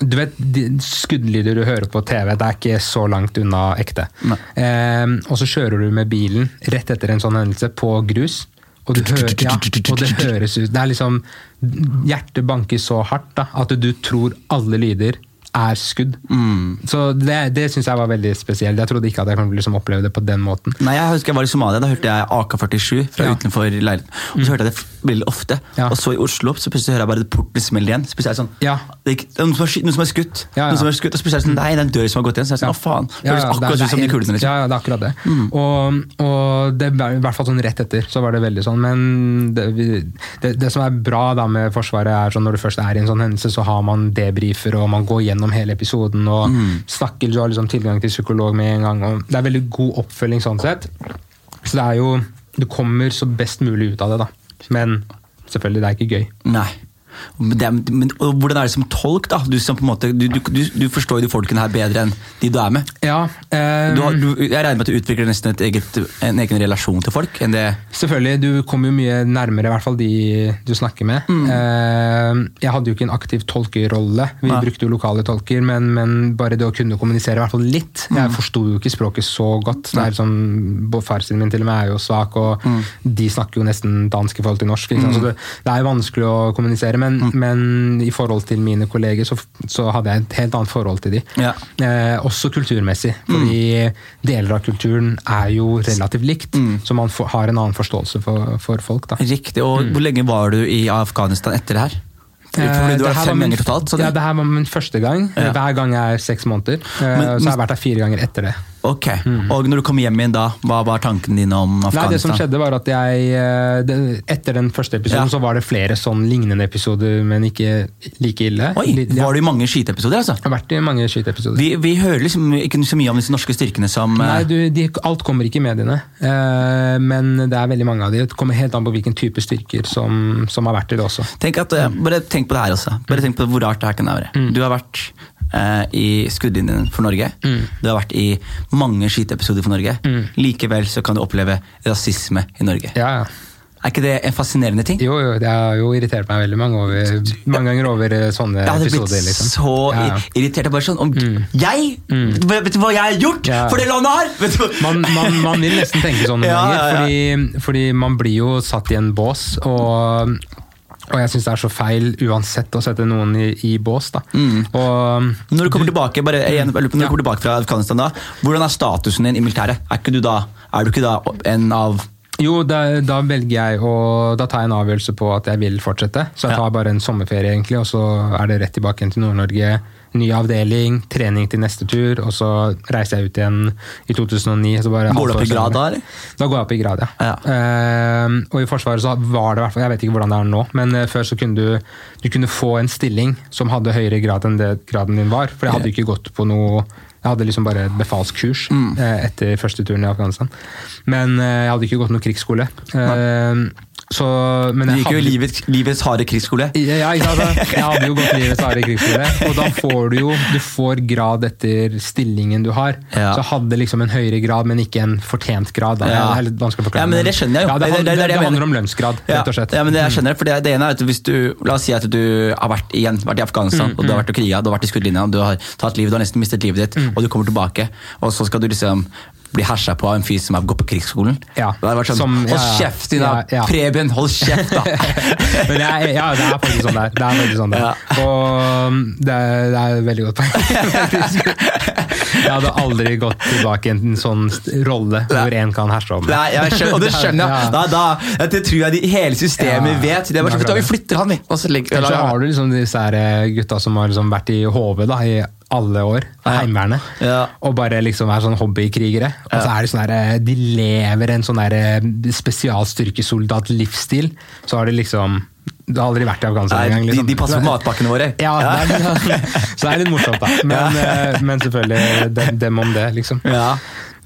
Du vet, skuddlyder du hører på TV, det er ikke så langt unna ekte. Eh, og så kjører du med bilen rett etter en sånn hendelse på grus. Og, du hører, ja, og det høres ut Det er liksom Hjertet banker så hardt da, at du tror alle lyder er skudd. Mm. Så det, det syns jeg var veldig spesielt. Jeg trodde ikke at jeg kunne liksom oppleve det på den måten. Nei, jeg husker jeg var i Somalia, Da hørte jeg AK-47 fra Ja. utenfor leiligheten. Og så hørte jeg det veldig ofte. Ja. Og så i Oslo så plutselig hører jeg bare porten smelle igjen. Så plutselig er sånn, Ja. det er, noen, som noen som er skutt. Noen som er skutt, Og så plutselig er det sånn, nei, det er en dør som har gått igjen. Så jeg er sånn, å faen. Det høres akkurat ut som de kulene. Liksom. Ja, ja, det er akkurat det. Og, og det i hvert fall sånn rett etter, så var det veldig sånn. Men det, det, det som er bra da med Forsvaret, er sånn når du først er i en sånn hendelse, så har man debrifer, og man går gjennom hele episoden og snakker. Du har liksom tilgang til psykolog med en gang. og Det er veldig god oppfølging sånn sett. Så det er jo Du kommer så best mulig ut av det, da. Men selvfølgelig, det er ikke gøy. Nei. Det, men og hvordan er det som tolk, da? Du, som måte, du, du, du, forstår de folkene her bedre enn de du er med. Ja, um, Du har, du, jeg regner med at du utvikler nesten et eget, en egen relasjon til folk Selvfølgelig, du kommer jo mye nærmere, i hvert fall de du snakker med. Eh, jeg hadde jo ikke en aktiv tolkerolle, vi ja. brukte jo lokale tolker, men, men bare det å kunne kommunisere i hvert fall litt. Jeg forsto jo ikke språket så godt. Det er sånn, Farsen min til og med er jo svak, og de snakker jo nesten dansk i forhold til norsk. Så det, det er vanskelig å kommunisere, men, men i forhold til mine kolleger så, så hadde jeg et helt annet forhold til de. Ja. Eh, også kulturmessig, fordi deler av kulturen er jo relativt likt, så man for, har en annen forståelse for, for folk. Da. Riktig. Og hvor lenge var du i Afghanistan etter det her? Fordi Eh, du det har her fem var min- ganger totalt? Ja, det her var min første gang. Ja. Hver gang er seks måneder. Eh, Men- så har jeg vært her fire ganger etter det. Ok. Og når du kom hjem igjen da, hva var tankene dine om Afghanistan? Nei, det som skjedde var at jeg eh, Etter den første episoden Ja. så var det flere sånn lignende episoder, men ikke like ille. Oi, ja. Var det i mange skyteepisoder, altså? Jeg har vært i mange skyteepisoder. Vi, vi hører liksom ikke så mye om disse norske styrkene som Nei, eh, du, de, alt kommer ikke i mediene, eh, men det er veldig mange av de. Det kommer helt an på hvilken type styrker som, som har vært i det også. tenk at, mm. Bare tenk på det her også. Bare tenk på hvor rart det her kan være. Du har vært i skuddlinjen for Norge. Du har vært i mange skyteepisoder for Norge. Likevel så kan du oppleve rasisme i Norge. Ja, ja. Er ikke det en fascinerende ting? Jo, jo, det har jo irritert meg veldig mange, over, mange ganger over sånne episoder. Jeg hadde blitt. Liksom. så Ja, ja. irritert. Bare sånn, om Jeg? Vet du hva jeg har gjort Ja. for det landet her?! Man, man, man vil nesten tenke sånn noen ganger. Fordi, fordi man blir jo satt i en bås, og, og jeg syns det er så feil uansett å sette noen i, i bås. da. Og, Når du kommer tilbake bare, igjen, når du Ja. kommer tilbake fra Afghanistan, da, hvordan er statusen din i militæret? Er, ikke du da, er du ikke da en av jo, da, da velger jeg å Da tar jeg en avgjørelse på at jeg vil fortsette. Så jeg tar bare en sommerferie, egentlig, og så er det rett tilbake til Nord-Norge. Ny avdeling, trening til neste tur, og så reiser jeg ut igjen i 2009. Så bare Går du opp i grad da, eller? Da går jeg opp i grad, ja. Ja. Uh, og i Forsvaret så var det i hvert fall, jeg vet ikke hvordan det er nå, men uh, før så kunne du, du kunne få en stilling som hadde høyere grad enn det graden din var. For jeg hadde ikke gått på noe Jeg hadde liksom bare et befalskurs Mm. eh, etter første turen i Afghanistan. Men jeg hadde ikke gått noe krigsskole. Eh, så, men Du gikk jo hadde- livets, livets harde krigsskole. ja, ikke sant? Jeg hadde jo gått livets harde krigsskole, og da får du jo du får grad etter stillingen du har. Ja. Så jeg hadde liksom en høyere grad, men ikke en fortjent grad. Da. Ja. Det er litt vanskelig å forklare. Ja, men det skjønner jeg jo. Ja, det, handler- det det det handler om lønnsgrad, rett og slett. ja, men det jeg skjønner, for det, det ene er at hvis du, La oss si at du har vært igjen, vært i Afghanistan, Mm, og du har vært og kriga, du har vært i skuddlinja, du har tatt livet, du har nesten mistet livet ditt, Mm. og du kommer tilbake, og så skal du liksom bli hersa på av en fyr som har gått på krigsskolen. Ja, Det hadde vært sånn, som- Hold kjeft, Ina! Preben, hold kjeft, da! Men jeg, ja, det er faktisk sånn det er. Det er sånn det Ja. Og um, det er, det er veldig godt poeng. Jeg hadde aldri gått tilbake i en sånn rolle hvor én kan herse meg. Nei, jeg skjønner, og det skjønner jeg. Da, da, det tror jeg de, hele systemet vet. Det er bare sånn, vi flytter han, vi. Og så legger, Eller har du liksom disse her eh, gutta som har liksom vært i HV da, i alle år. Heimevernet, Ja. og bare liksom er sånn hobbykrigere. Og så er det sånn her, eh, De lever en sånn eh, spesialstyrkesoldat-livsstil. Så har de liksom Du har aldri vært i Afghanistan engang. de, Liksom. de passer på matpakkene våre. Ja, er, så det er litt morsomt, da. Men, eh, men selvfølgelig dem, dem om det, liksom. Ja.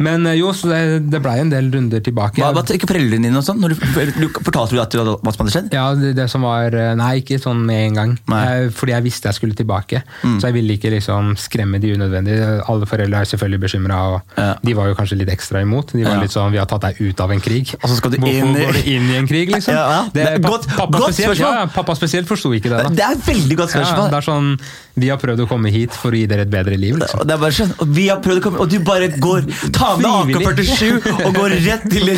Men eh, jo, så det, det blei en del runder tilbake. Hva, hva ikke foreldrene dine og sånn? Du, du, fortalte du at hadde, hva som hadde skjedd? Ja, det, det som var eh, Nei, ikke sånn med en gang. Mm. Eh, Fordi jeg visste jeg skulle tilbake. Så jeg ville ikke liksom skremme de unødvendig. Alle foreldre er selvfølgelig bekymra, og Ja. de var jo kanskje litt ekstra imot. De var Ja. litt sånn 'vi har tatt deg ut av en krig'. Og så skal du Hvorfor inn i- går du inn i en krig, liksom? Ja. Det godt- pappa, godt spesielt, spørsmål. pappa spesielt forsto ikke det. da. Det er et veldig godt spørsmål. det er sånn, Vi har prøvd å komme hit for å gi dere et bedre liv. liksom. Det er bare sånn, vi har prøvd å komme, og du bare går, tar med AK-47 og går rett til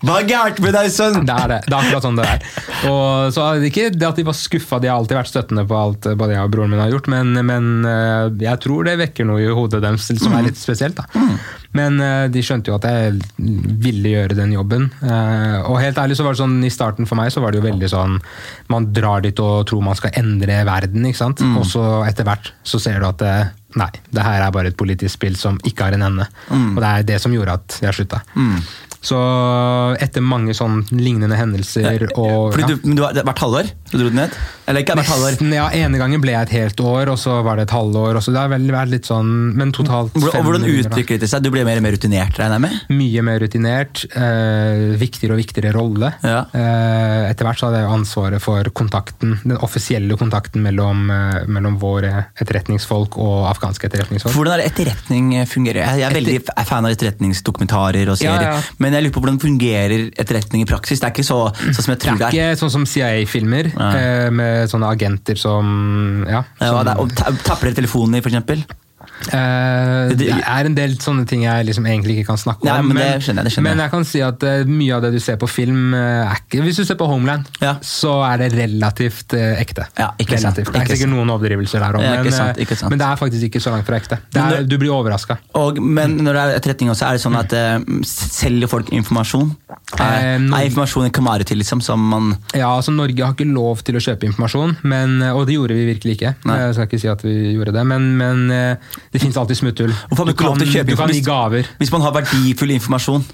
Hva er gærent med deg, sønn? Det er det. Det er akkurat sånn det er. Og så er det Ikke det at de var skuffa, de har alltid vært støttende på alt eh, både jeg og broren min har gjort, men, men eh, jeg tror det vekker noe i hodet deres som er litt spesielt. da. Men eh, de skjønte jo at jeg ville gjøre den jobben. Og helt ærlig så var det sånn, i starten for meg så var det jo veldig sånn Man drar dit og tror man skal endre verden, ikke sant. Og så etter hvert så ser du at eh, nei, det her er bare et politisk spill som ikke har en ende. Og det er det som gjorde at jeg slutta. Så etter mange sånn lignende hendelser og Fordi du, men du har vært halvår? Du dro den ned? Eller ikke hvert halvår? Nesten, ja, ene gangen ble jeg et helt år, og så var det et halvår. Og så det har vel vært litt sånn, men totalt Hvordan, og hvordan utviklet det seg? Du ble mer og mer rutinert, regner jeg med? Mye mer rutinert, eh, viktigere og viktigere rolle. Ja. Eh, etter hvert så hadde jeg ansvaret for kontakten, den offisielle kontakten mellom, eh, mellom våre etterretningsfolk og afghanske etterretningsfolk. Hvordan er det etterretning fungerer? Jeg er veldig fan av etterretningsdokumentarer og serier, Ja, ja. Men jeg lurer på hvordan fungerer etterretning i praksis? Det er ikke så, sånn som jeg tror Det er det er. ikke sånn som CIA-filmer, Nei. eh, med sånne agenter som Ja. Ja, som, ja og tapper dere telefonen, Eh, det er en del sånne ting jeg liksom egentlig ikke kan snakke Nei, om. men det skjønner jeg, det skjønner men jeg. kan si at eh, mye av det du ser på film er ikke Hvis du ser på Homeland, Ja. så er det relativt ekte. Ja, relativt. Det er sikkert noen overdrivelser der òg, Ja, men, men det er faktisk ikke så langt fra ekte. Er, du blir overraska. Men når det er etterretning også, er det sånn at selger folk informasjon? Er, er informasjon en kamare til, liksom, som man Ja, altså Norge har ikke lov til å kjøpe informasjon, men, og det gjorde vi virkelig ikke. Nei. Jeg skal ikke si at vi gjorde det, men, men det fins alltid smutthull. Du kan, du kan gi gaver. Hvis man har verdifull informasjon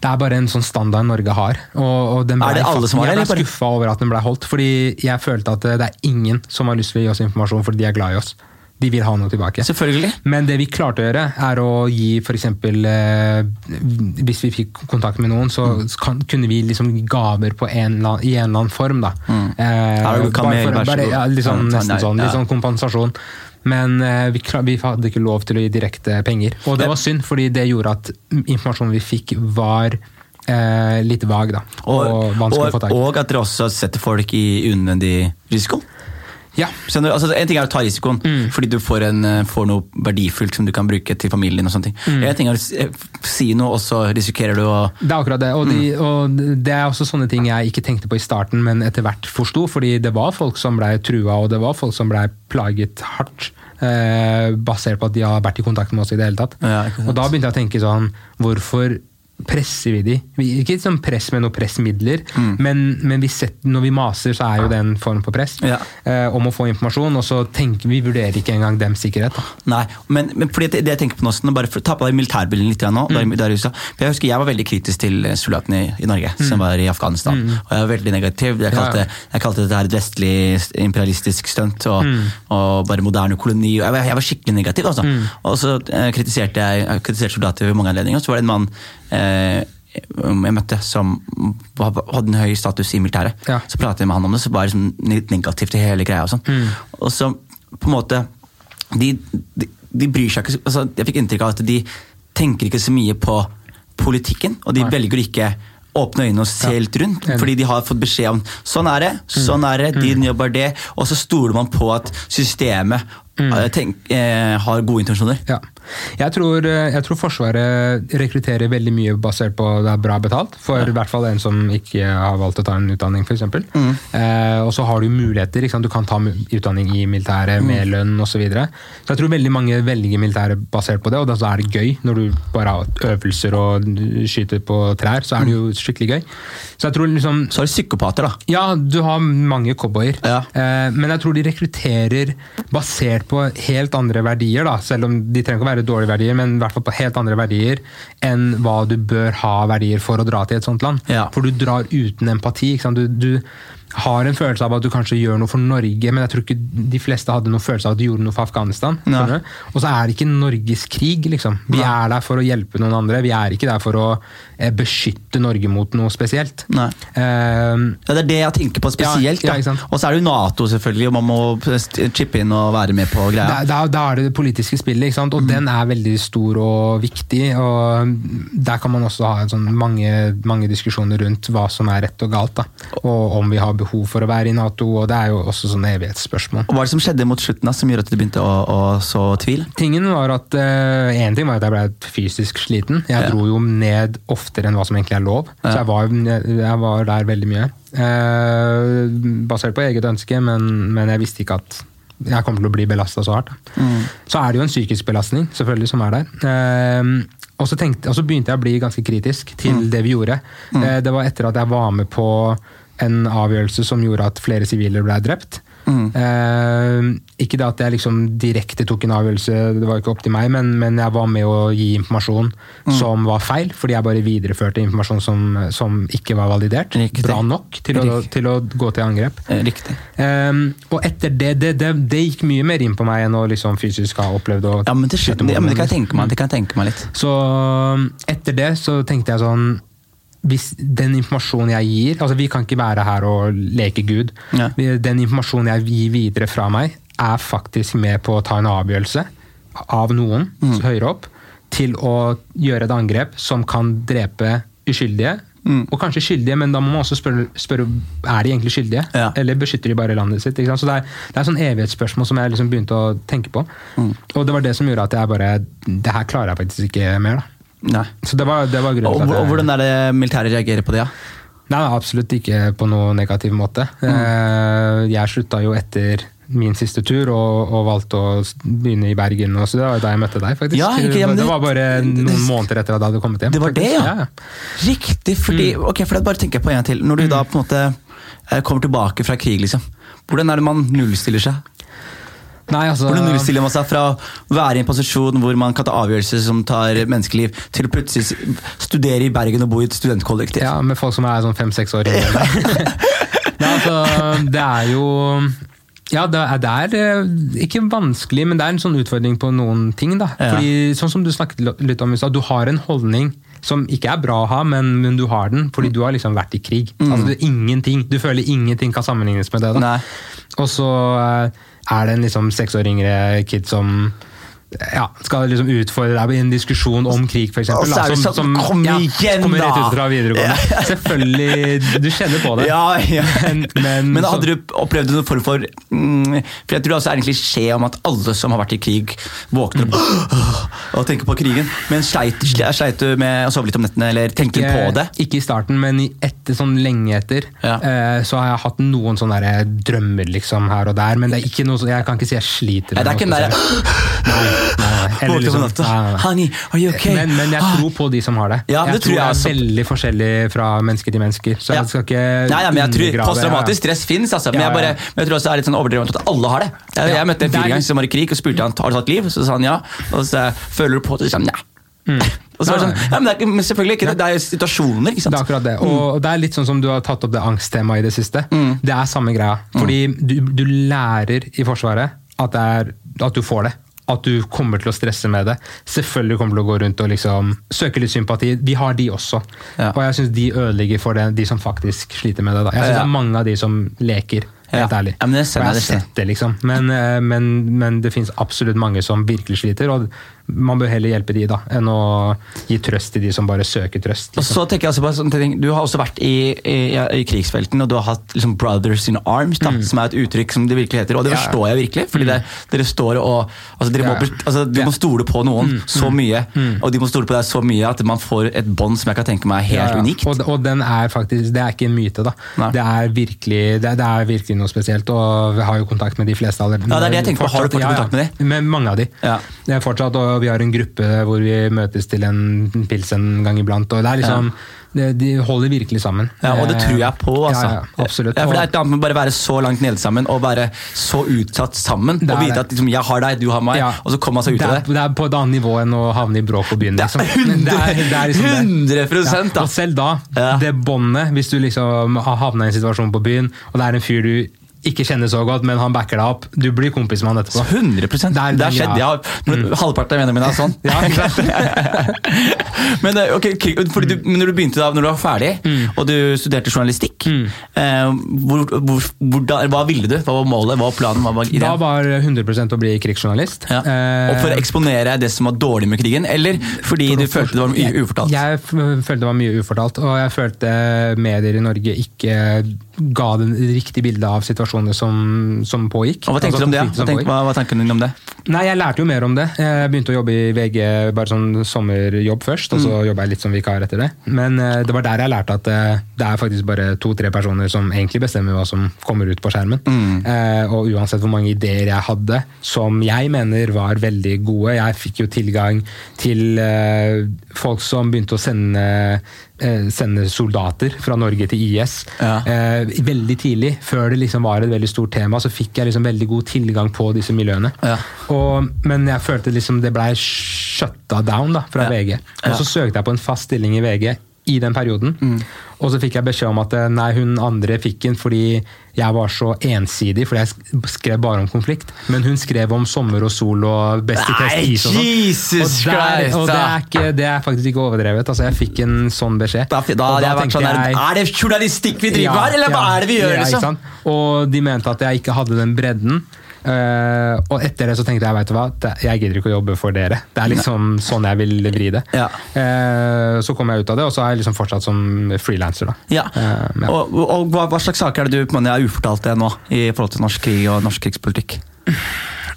Det er bare en sånn standard Norge har. Og, og Er det alle som har det, Jeg ble skuffa over at den ble holdt, fordi jeg følte at det er ingen som har lyst til å gi oss informasjon fordi de er glad i oss. De vil ha noe tilbake. Selvfølgelig. Men det vi klarte å gjøre, er å gi f.eks. Eh, hvis vi fikk kontakt med noen, så Mm. kan, kunne vi liksom gi gaver på en, i en eller annen form. da. Eh, du bare for- bare, ja, sånn, nesten sånn, litt sånn kompensasjon. Men eh, vi, vi hadde ikke lov til å gi direkte penger. Og det var synd, fordi det gjorde at informasjonen vi fikk, var eh, litt vag. da, Og, Og, vanskelig å få og, tak i. og at dere også setter folk i unødvendig risiko. Ja? Altså, en ting er å ta risikoen Mm. fordi du får, en, eh, får noe verdifullt som du kan bruke til familien. din og sånne ting. Mm. En ting er å si- eh, noe, og så risikerer du å Det er akkurat det. Og, de, Mm. og det er også sånne ting jeg ikke tenkte på i starten, men etter hvert forsto. Fordi det var folk som ble trua, og det var folk som ble plaget hardt. Eh, basert på at de har vært i kontakt med oss i det hele tatt. Ja, og da begynte jeg å tenke sånn Hvorfor presser vi de? Ikke sånn press med noen pressmidler, Mm. men, men vi setter, når vi maser, så er jo det en form for press. Ja. Eh, om å få informasjon, og så tenker vi vurderer ikke engang dems sikkerhet. Da. Nei, men, men fordi det, jeg tenker på nå, bare for, ta på deg militærbilden litt nå. Mm. Der, der. For jeg husker jeg var veldig kritisk til soldatene i, i Norge som var i Afghanistan. Og jeg var veldig negativ. Jeg Mm. Kalte, ja. jeg kalte dette her et vestlig imperialistisk stunt og, Mm. og bare moderne koloni. Jeg var, jeg var skikkelig negativ. Altså. Mm. Og så eh, kritiserte jeg, jeg kritiserte soldater ved mange anledninger. og Så var det en mann eh, jeg møtte som hadde en høy status i militæret. Ja. Så pratet jeg med han om det, så var det liksom negativt i hele greia. Og sånn. Mm. Og så på en måte de, de, de bryr seg ikke så- altså, Jeg fikk inntrykk av at de tenker ikke så mye på politikken, og de Nei. velger ikke åpne øynene og se Ja. litt rundt, fordi de har fått beskjed om sånn er det, sånn er det, din jobb er det, og så stoler man på at systemet eh, tenk, eh, har gode intensjoner. Ja. Jeg tror, eh, jeg tror Forsvaret rekrutterer veldig mye basert på det er bra betalt. For i hvert fall en som ikke har valgt å ta en utdanning, f.eks. Mm. Eh, og så har du muligheter. Du kan ta utdanning i militæret med mm. lønn osv. Så, videre. så jeg tror veldig mange velger militæret basert på det, og da er det gøy. Når du bare har øvelser og skyter på trær, så er det jo skikkelig gøy. Så jeg tror liksom Så har du psykopater, da. Ja, du har mange cowboyer. Ja. Eh, men jeg tror de rekrutterer basert på helt andre verdier, da. Selv om de trenger ikke å være dårlige verdier, men i hvert fall på helt andre verdier enn hva du bør ha verdier for å dra til et sånt land. Ja. For du drar uten empati. Du, du, har en følelse av at du kanskje gjør noe for Norge, men jeg tror ikke de fleste hadde noen følelse av at du gjorde noe for Afghanistan. Og så er det ikke Norges krig, liksom. Vi Nei. er der for å hjelpe noen andre. Vi er ikke der for å beskytte Norge mot noe spesielt. Uh, ja, det er det jeg tenker på spesielt. Ja, ja, og så er det jo Nato, selvfølgelig, og man må chippe inn og være med på greia. Da, da, er det det politiske spillet, og mm. den er veldig stor og viktig. og Der kan man også ha sånn mange, mange diskusjoner rundt hva som er rett og galt, da. og om vi har behov for å være i Nato, og det er jo også sånne evighetsspørsmål. Og Hva er det som skjedde mot slutten da, som gjorde at du begynte å, å så tvil? Tingen var at Én uh, ting var at jeg ble fysisk sliten. Jeg dro jo ned oftere enn hva som egentlig er lov. Ja. Så jeg var, jeg var, der veldig mye. Eh, basert på eget ønske, men, men, jeg visste ikke at jeg kom til å bli belasta så hardt. Mm. Så er det jo en psykisk belastning selvfølgelig som er der. Eh, og så, tenkte, og så, begynte jeg å bli ganske kritisk til mm. det vi gjorde. Mm. det var etter at jeg var med på en avgjørelse som gjorde at flere sivile ble drept. Mm. Eh, ikke det at jeg liksom direkte tok en avgjørelse, det var ikke opp til meg, men, men jeg var med å gi informasjon mm. som var feil, fordi jeg bare videreførte informasjon som, som ikke var validert. Riktig. Bra nok til å, til å, gå til angrep. Eh, riktig. Eh, og etter det det, det det, gikk mye mer inn på meg enn å liksom fysisk ha opplevd å Ja, men det, skjønner, ja, men det kan jeg tenke meg, det kan jeg tenke meg litt. Så etter det så tenkte jeg sånn hvis den informasjonen jeg gir altså Vi kan ikke være her og leke Gud. Ja. Den informasjonen jeg gir videre fra meg, er faktisk med på å ta en avgjørelse av noen mm. høyere opp til å gjøre et angrep som kan drepe uskyldige. Mm. Og kanskje skyldige, men da må man også spørre, spørre er de egentlig skyldige. Ja. Eller beskytter de bare landet sitt? Så Det er, det er sånn evighetsspørsmål som jeg liksom begynte å tenke på. Mm. Og det var det som gjorde at jeg bare Det her klarer jeg faktisk ikke mer. da. Nei. Så det var, det var grunnen og, til at jeg, Hvordan er det militæret reagerer på det? Ja? Nei, Absolutt ikke på noe negativ måte. Mm. Eh, jeg slutta jo etter min siste tur og, og, valgte å begynne i Bergen. Og så det var da jeg møtte deg, faktisk. Ja, ikke, ja, det, var bare noen det, måneder etter at jeg hadde kommet hjem. Det var faktisk. det, ja. ja. Riktig. fordi, mm. ok, for bare tenker jeg på en til. Når du mm. da på en måte eh, kommer tilbake fra krig, liksom. hvordan er det man nullstiller seg? Nei, altså... Hvordan nullstiller man seg fra å være i en posisjon hvor man kan ta avgjørelser som tar menneskeliv, til å plutselig studere i Bergen og bo i et studentkollektiv? Ja, med folk som er sånn fem-seks år yngre. Nei, altså, det er jo ja, det er, det er, eh, ikke vanskelig, men det er en sånn utfordring på noen ting. da. Ja. Fordi, sånn som Du snakket litt om i du har en holdning som ikke er bra å ha, men, men, du har den fordi du har liksom vært i krig. Mm. Altså, er ingenting, Du føler ingenting kan sammenlignes med det. da. Og så eh, er det en liksom seks år yngre kid som ja, skal liksom utfordre deg i en diskusjon om krig, f.eks. Som, som, som kom ja, igjen, kommer rett ut fra videregående. Ja. Selvfølgelig, du kjenner på det. Ja, ja. Men, men, men, hadde du opplevd noen form for mm, For jeg tror det er en klisjé om at alle som har vært i krig, våkner opp mm. og tenker på krigen. Men sleit, sleit, du med å sove litt om nettene, eller tenkte du på det? Ikke i starten, men etter, sånn lenge etter eh, så har jeg hatt noen sånne drømmer liksom her og der. Men det er ikke noe, jeg kan ikke si jeg sliter. Nei, det er ikke den der, Eller liksom, Honey, are you okay? Men, men, jeg ah. tror på de som har det. Ja, jeg tror, tror det er veldig forskjellig fra menneske til mennesker. Så jeg skal ikke nei, nei, men jeg tror Posttraumatisk stress fins, altså, men, jeg bare, men jeg tror også det er litt sånn overdrevet at alle har det. Jeg, jeg møtte en fyr gang som var i krig og spurte han har du tatt liv. Så sa han ja. Og så føler du på det, så sa han nei. Mm. Og så var det sånn, ja, men, det er, men selvfølgelig ikke det, det er jo situasjoner. ikke sant? Det er akkurat det. Mm. og det er litt sånn som du har tatt opp det angsttemaet i det siste. Mm. Det er samme greia. Fordi du, du lærer i Forsvaret at, er, at du får det at du kommer til å stresse med det. Selvfølgelig kommer du til å gå rundt og liksom søke litt sympati. Vi har de også. Ja. Og jeg syns de ødelegger for det, de som faktisk sliter med det. Da. Jeg synes ja, ja. det er mange av de som leker. Helt ærlig. men det jeg har sett det, liksom. Men, eh, men, men det finnes absolutt mange som virkelig sliter. Og man bør heller hjelpe de da, enn å gi trøst til de som bare søker trøst. Og så tenker jeg også på sånn ting. Du har også vært i, i, i krigsfelten, og du har hatt liksom 'brothers in arms', da, som er et uttrykk som det virkelig heter. Og det Ja. forstår jeg virkelig, fordi det, dere står og altså, dere må, Ja. bes- altså, Du Ja. må stole på noen så mye, og de må stole på deg så mye at man får et bånd som jeg kan tenke meg er helt unikt. Og, og den er faktisk, det er ikke en myte, da. Det er, virkelig, det, det er virkelig noe spesielt, og vi har jo kontakt med de fleste allerede. Ja, det er det jeg tenker på. Har du fortsatt kontakt med de? Med mange av de. Ja. Det er fortsatt, og vi har en gruppe hvor vi møtes til en pils en gang iblant. og det er liksom, ja. De holder virkelig sammen. Ja, og det tror jeg på, altså. Ja, ja, absolutt. Ja, for det er et annet med bare være så langt nede sammen og være så utsatt sammen. Og vite at liksom, jeg har deg, du har meg, Ja. og så kommer man seg ut det av er, det. det er på et annet nivå enn å havne i bråk på byen. Liksom. 100, det er- det er liksom det. 100 da. Og selv da, det båndet, hvis du liksom har havna i en situasjon på byen, og det er en fyr du ikke kjenner så godt, men han backer deg opp, du blir kompis med han etterpå. 100 Det, Det er- har skjedd. ja. Mm. Halvparten av vennene mine er sånn. Ja, men, okay, fordi du, men når du begynte da, når du var ferdig, og du studerte journalistikk, eh, hvor, hvor, hvordan- hva ville du? Hva var målet? Hva var planen? Hva var Da var 100% å bli krigsjournalist. Ja. Eh, Og for å eksponere det som var dårlig med krigen, eller fordi du følte det var mye ufortalt? Jeg jeg følte det var mye ufortalt, og jeg følte medier i Norge ikke ga det riktige bildet av situasjoner som, som pågikk. Og hva tenkte Altså du om det? Hva, tenk, hva, hva tenker du om det? Nei, jeg lærte jo mer om det. Jeg begynte å jobbe i VG bare sånn sommerjobb først, og så Mm. jobba jeg litt som vikar etter det. Men eh, det var der jeg lærte at eh, det er faktisk bare to-tre personer som egentlig bestemmer hva som kommer ut på skjermen. Mm. Eh, og uansett hvor mange ideer jeg hadde, som jeg mener var veldig gode Jeg fikk jo tilgang til folk som begynte å sende Sende soldater fra Norge til IS. Ja. Eh, veldig tidlig, før det liksom var et veldig stort tema, så fikk jeg liksom veldig god tilgang på disse miljøene. Ja. Og, men jeg følte liksom det blei shutta down da, fra Ja. VG. Og så søkte jeg på en fast stilling i VG i den perioden. Mm. Og så fikk jeg beskjed om at eh, nei, hun andre fikk den fordi jeg var så ensidig, fordi jeg skrev bare om konflikt. Men hun skrev om sommer og sol og best i test is og sånn. Og, og det, er ikke, det er faktisk ikke overdrevet. Altså, jeg fikk en sånn beskjed. Da, da da jeg sånn jeg- Er det journalistikk vi driver ja, her, eller hva er det vi gjør? ja, liksom? Og de mente at jeg ikke hadde den bredden. Eh, og etter det så tenkte jeg vet du hva, jeg gidder ikke å jobbe for dere. Det er liksom sånn jeg vil vri det. Ja. Uh, så kom jeg ut av det, og så er jeg liksom fortsatt som frilanser. Ja. Uh, ja. Og, og, og hva, hva slags saker er det du på en måte er ufortalt det nå, i forhold til norsk krig og norsk krigspolitikk?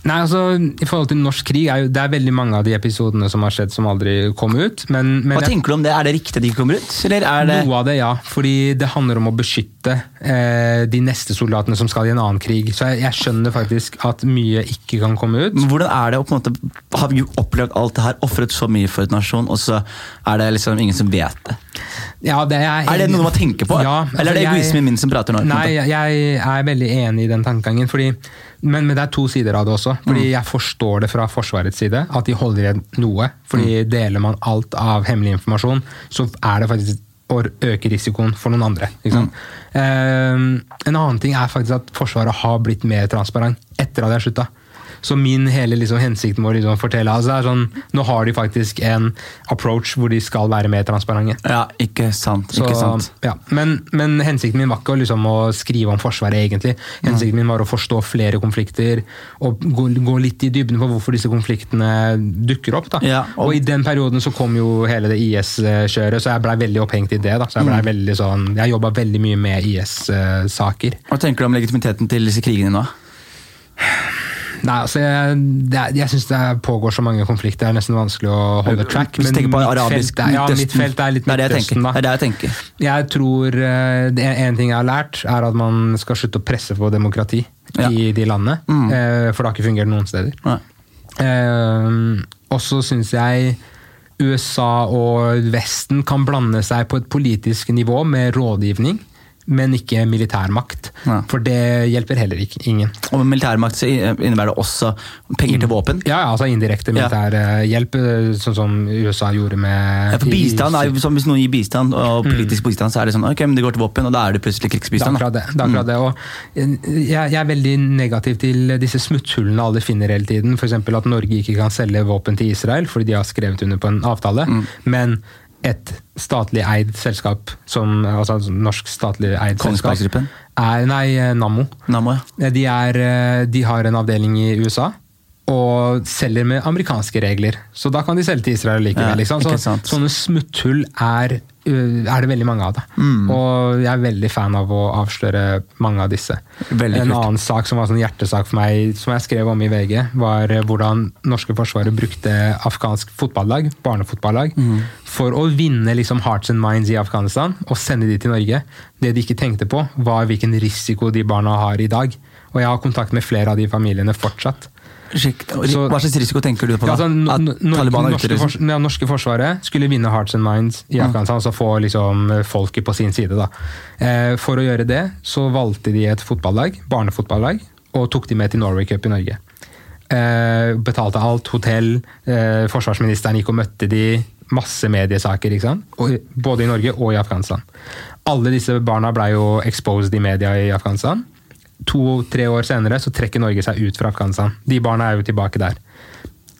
Nei, altså, I forhold til norsk krig, er jo, det er veldig mange av de episodene som har skjedd som aldri kom ut. Men, men Hva jeg- tenker du om det? Er det riktig at de ikke kommer ut? Eller det Noe av det, ja. Fordi det handler om å beskytte eh, de neste soldatene som skal i en annen krig. Så jeg, jeg skjønner faktisk at mye ikke kan komme ut. Men Hvordan er det å på en måte Har vi opplevd alt det her, ofret så mye for et nasjon, og så er det liksom ingen som vet det? Ja, det er, Er det noe man tenker på? Ja, Eller er det altså, egoismen min som prater nå? Nei, jeg, jeg er veldig enig i den tankegangen. Fordi, men, men det er to sider av det også. Fordi Mm. Jeg forstår det fra Forsvarets side, at de holder igjen noe. Fordi Mm. deler man alt av hemmelig informasjon, så er det faktisk å øke risikoen for noen andre. Mm. Um, en annen ting er faktisk at Forsvaret har blitt mer transparent etter at jeg slutta. Så min hele liksom, hensikt med å liksom, fortelle altså, det er sånn, Nå har de faktisk en approach hvor de skal være mer transparente. Ja, ikke sant. Så, ikke sant. Ja. Men, men hensikten min var ikke liksom, å skrive om Forsvaret, egentlig. Hensikten min var å forstå flere konflikter og gå, gå litt i dybden på hvorfor disse konfliktene dukker opp. Ja, og- og, i den perioden så kom jo hele det IS-kjøret, så jeg blei veldig opphengt i det. Da. Så Jeg ble veldig sånn, jeg jobba veldig mye med IS-saker. Hva tenker du om legitimiteten til disse krigene nå? Nei, altså jeg, er- jeg syns det pågår så mange konflikter, det er nesten vanskelig å holde track. Men på arabisk felt er, ja, mitt felt er litt Det det Midtøsten, da. Det er det jeg tenker. Jeg tror eh, det En ting jeg har lært, er at man skal slutte å presse på demokrati Ja. i de landene. Mm. eh, For det har ikke fungert noen steder. Nei. Eh, Og så syns jeg USA og Vesten kan blande seg på et politisk nivå med rådgivning, men ikke militærmakt. Ja. For det hjelper heller ikke ingen. Og med militærmakt så innebærer det også penger til våpen. Ja, ja, altså indirekte Ja. militær eh, eh, sånn som USA gjorde med Ja, for bistand er jo som Hvis noen gir bistand, og Mm. politisk bistand, så er det sånn ok, men det går til våpen, og da er det plutselig krigsbistand. Da. det. det, er det. Og jeg, jeg er veldig negativ til disse smutthullene alle finner hele tiden. F.eks. at Norge ikke kan selge våpen til Israel fordi de har skrevet under på en avtale. Mm. Men et statlig eid selskap, som, altså norsk statlig eid selskap, er Nei, Nammo. Nammo, ja. De, er, eh, de har en avdeling i USA. Og selger med amerikanske regler. Så da kan de selge til Israel likevel. Ja, liksom. Så, sånne smutthull er, er det veldig mange av. det. Mm. Og jeg er veldig fan av å avsløre mange av disse. Veldig en kult. annen sak som var sånn hjertesak for meg, som jeg skrev om i VG, var hvordan norske forsvaret brukte afghansk fotballag, barnefotballag, Mm. for å vinne liksom hearts and minds i Afghanistan og sende de til Norge. Det de ikke tenkte på, var hvilken risiko de barna har i dag. Og jeg har kontakt med flere av de familiene fortsatt. Så- Hva slags risiko tenker du på da? Ja, altså, Taliban er ute? norske, ja, norske forsvaret skulle vinne hearts and minds i Afghanistan, altså få liksom, folket på sin side. Da. Eh, for å gjøre det så valgte de et fotballag, barnefotballag, og tok de med til Norway Cup i Norge. Eh, betalte alt, hotell, eh, forsvarsministeren gikk og møtte de, masse mediesaker, ikke sant? Og, både i Norge og i Afghanistan. Alle disse barna ble jo exposed i media i Afghanistan. To-tre år senere så trekker Norge seg ut fra Afghanistan. De barna er jo tilbake der.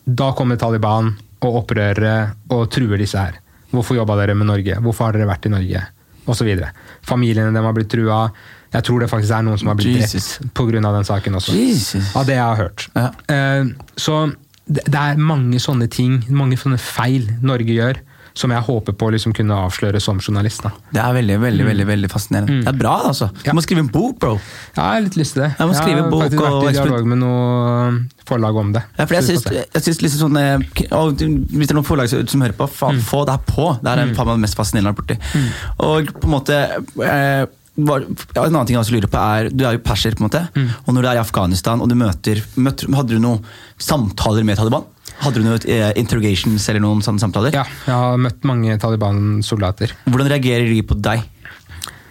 Da kommer Taliban og opprørere og truer disse her. Hvorfor jobba dere med Norge? Hvorfor har dere vært i Norge? Og så videre. Familiene dem har blitt trua. Jeg tror det faktisk er noen som har blitt Jesus. drept pga. den saken også. Jesus. Av det jeg har hørt. Ja. Eh, så det, det er mange sånne ting, mange sånne feil Norge gjør, som jeg håper på å liksom kunne avsløre som journalist. Da. Det er veldig veldig, veldig, veldig fascinerende. Det er bra, altså. Du Mm. Ja. må skrive en bok, bro. Jeg har litt lyst til det. Jeg må skrive har bok faktisk og vært i dialog med noe forlag om det. Ja, for jeg synes syns, jeg syns liksom sånn eh, og Hvis det er noen forlag som hører på, faen, Mm. få det her på! Det er mm. faen meg det mest fascinerende jeg vært borti. Og på en måte eh, var, ja, En annen ting jeg også lurer på er Du er jo perser, på en måte. Mm. Og når du er i Afghanistan og du møter, møter Hadde du noen samtaler med Taliban? Hadde du noen eh, interrogations eller noen sånne samtaler? Ja, jeg har møtt mange Taliban-soldater. Hvordan reagerer de på deg?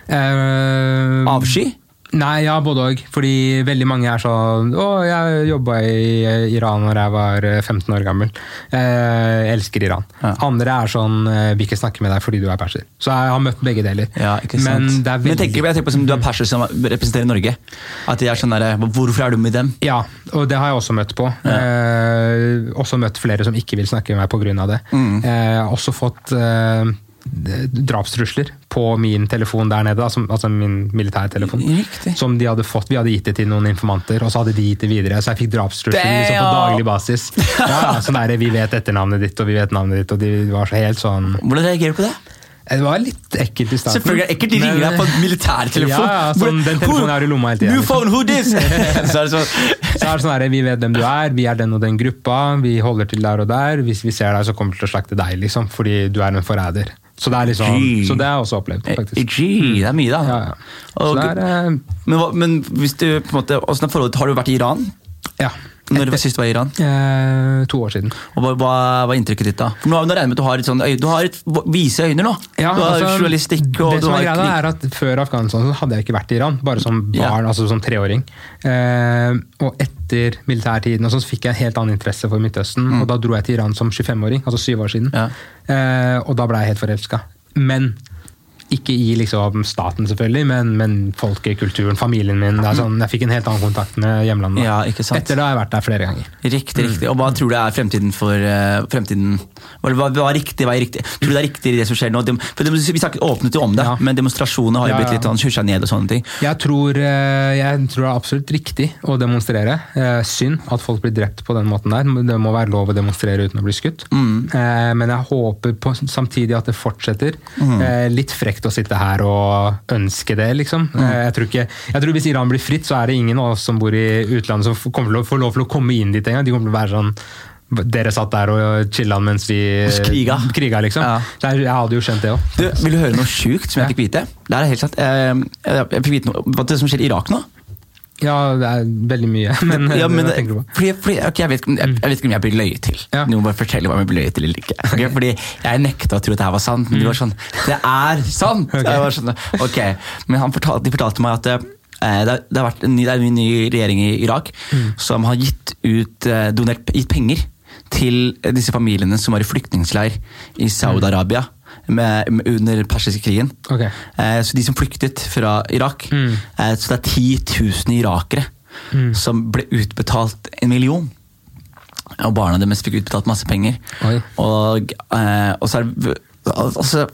Uh, Avsky? Nei, ja, både òg. Fordi veldig mange er sånn Å, jeg jobba i Iran da jeg var eh, 15 år gammel. Eh, jeg elsker Iran. Ja. Andre er sånn eh, Vil ikke snakke med deg fordi du er perser. Så jeg har møtt begge deler. Ja, ikke sant? Men det er Men veldig tenker, jeg tenker på som du er perser som representerer Norge. At de er sånn der, Hvorfor er du med dem? Ja, og det har jeg også møtt på. Eh, også møtt flere som ikke vil snakke med meg pga. det. Mm. Eh, også fått eh, drapstrusler på min telefon der nede, altså, min militærtelefon. Riktig. Som de hadde fått. Vi hadde gitt det til noen informanter, og så hadde de gitt det videre. Så jeg fikk drapstrusler liksom, på daglig basis. Ja, sånn der, Vi vet etternavnet ditt, og vi vet navnet ditt, og de var så helt sånn Hvordan reagerer du på det? Det var litt ekkelt i starten. Selvfølgelig er ekkelt, de ringer deg på en militærtelefon. Ja, ja, sånn, den telefonen er i lomma hele tiden. New phone, who this? så er det sånn Så er det sånn her, Vi vet hvem du er, vi er den og den gruppa, vi holder til der og der. Hvis vi ser deg, så kommer vi til å slakte deg, liksom, fordi du er en forræder. Så det er liksom, Gee. så det har jeg også opplevd, faktisk. Gee, det er mye, da. Ja, ja. Så Og- det er, eh, men, men hvis du på en måte, Har du vært i Iran? ja. Når var sist du var i Iran? Eh, to år siden. Og hva, hva var inntrykket ditt da? For nå, nå regner jeg med at du har et sånn du har et vise øyne nå. Ja, du har altså, journalistikk og det som er greia, er at Før Afghanistan så hadde jeg ikke vært i Iran, bare som Ja. barn, altså som treåring. Eh, og etter militærtiden og sånn, så fikk jeg en helt annen interesse for Midtøsten. Og da dro jeg til Iran som 25-åring, altså syv år siden. Mm. Ja. Eh, og da ble jeg helt forelska. Men ikke i liksom staten, selvfølgelig, men, men folket, kulturen, familien min. Det er sånn, jeg fikk en helt annen kontakt med hjemlandet. Ja. Etter det har jeg vært der flere ganger. Riktig, riktig. Og hva tror du er fremtiden for eh, fremtiden? Hva, hva, hva riktig, hva er riktig? Tror du det er riktig det som skjer nå? For vi snakket åpnet jo om det, Ja. men demonstrasjonene har jo Ja, blitt litt sånn husja ned og sånne ting. Jeg tror, eh, jeg tror det er absolutt riktig å demonstrere. Eh, Synd at folk blir drept på den måten der. Det må være lov å demonstrere uten å bli skutt. Eh, Men jeg håper på, samtidig at det fortsetter. Eh, Litt frekt å sitte her og ønske det, liksom. Mm. Jeg tror, ikke, jeg tror Hvis Iran blir fritt, så er det ingen av oss som bor i utlandet som kommer til å få lov til å komme inn dit engang. De kommer til å være sånn dere satt der og chilla mens vi Kriga. kriga liksom. Ja. Jeg, jeg hadde jo skjønt det òg. Vil du høre noe sjukt som jeg fikk vite? Det er helt sant. Jeg, Jeg fikk vite noe, det som skjer i Irak nå. Ja, det er veldig mye. Men, Ja, men, du på? fordi, fordi, okay, jeg, vet, jeg, jeg vet ikke om jeg blir løyet til. Ja. Noen bare forteller hva jeg blir løyet til eller ikke. Okay, Fordi Jeg nekta å tro at det her var sant, men de var sånn Det er sant! Okay. Jeg var sånn, ok, Men han fortalte, de fortalte meg at eh, det, det, har vært en ny, det er en ny regjering i Irak som har gitt ut eh, donert, gitt penger til disse familiene som var i flyktningleir i Saudi-Arabia med, med, under persiske-krigen. Okay. Eh, så de som flyktet fra Irak Mm. eh, Så det er 10 000 irakere Mm. som ble utbetalt en million. Og barna deres fikk utbetalt masse penger. Og, eh, og så, er det, altså,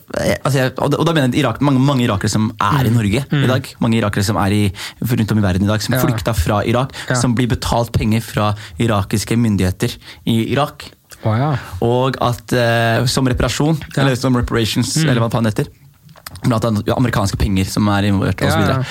altså, og da- mener jeg Irak, mange, mange irakere som er i Norge i dag. Mange irakere som er i, rundt om i verden i dag, som Ja. flykta fra Irak. Ja. Som blir betalt penger fra irakiske myndigheter i Irak. Oh, ja. Og at eh, som reparasjon, Ja. eller som reparations, Mm. eller hva faen det heter. Blant annet amerikanske penger som er involvert, og så.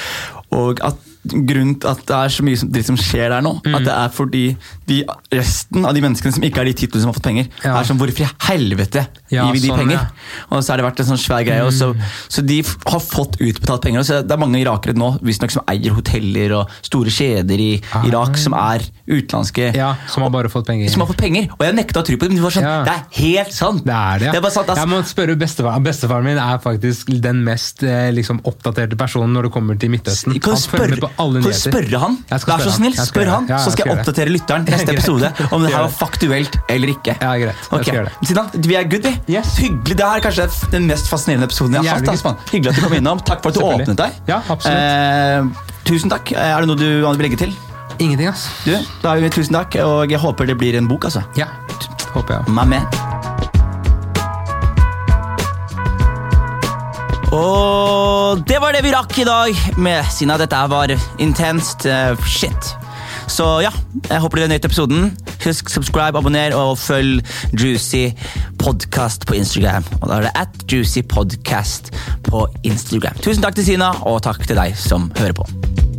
Og at grunnen til at det er så mye som, dritt som skjer der nå, Mm. at det er fordi de, resten av de menneskene som ikke er de titlene som har fått penger, Ja. er sånn Hvorfor i helvete Ja, gir vi de sånn, penger? ja. Og så har det vært en sånn svær greie. Og så, så de har fått utbetalt penger. Og så det er mange irakere nå visstnok som eier hoteller og store kjeder i Ah. Irak, som er utenlandske ja, som har bare fått penger. som har fått penger. Og jeg nekta å tro på det, men de var sånn, det er helt sant! Det er det. Det er sant, altså. Jeg må spørre bestefaren. Bestefaren min er faktisk den mest eh, liksom, oppdaterte personen når det kommer til Midtøsten. Kan du spørre, alle du nyheter. spørre han? Vær så snill. Spør han, så skal jeg oppdatere lytteren neste episode om det her var faktuelt eller ikke. Ja, greit. Jeg Ok, skal gjøre det. Sinan, vi er good, vi. Yes. Hyggelig. Det her er kanskje den mest fascinerende episoden jeg har Jævlig hatt. Altså. Hyggelig at du kom innom. Takk for at du åpnet deg. Ja, absolutt. Eh, tusen takk. Er det noe du vil legge til? Ingenting, ass. Du, da er vi Tusen takk, og jeg håper det blir en bok, altså. Ja, håper jeg. My Og det var det vi rakk i dag, med, siden dette var intenst. uh, shit. Så ja, jeg håper du nøt episoden. Husk subscribe, abonner og følg Juicy Podcast på Instagram. Og da er det at Juicy Podcast på Instagram. Tusen takk til Sina, og takk til deg som hører på.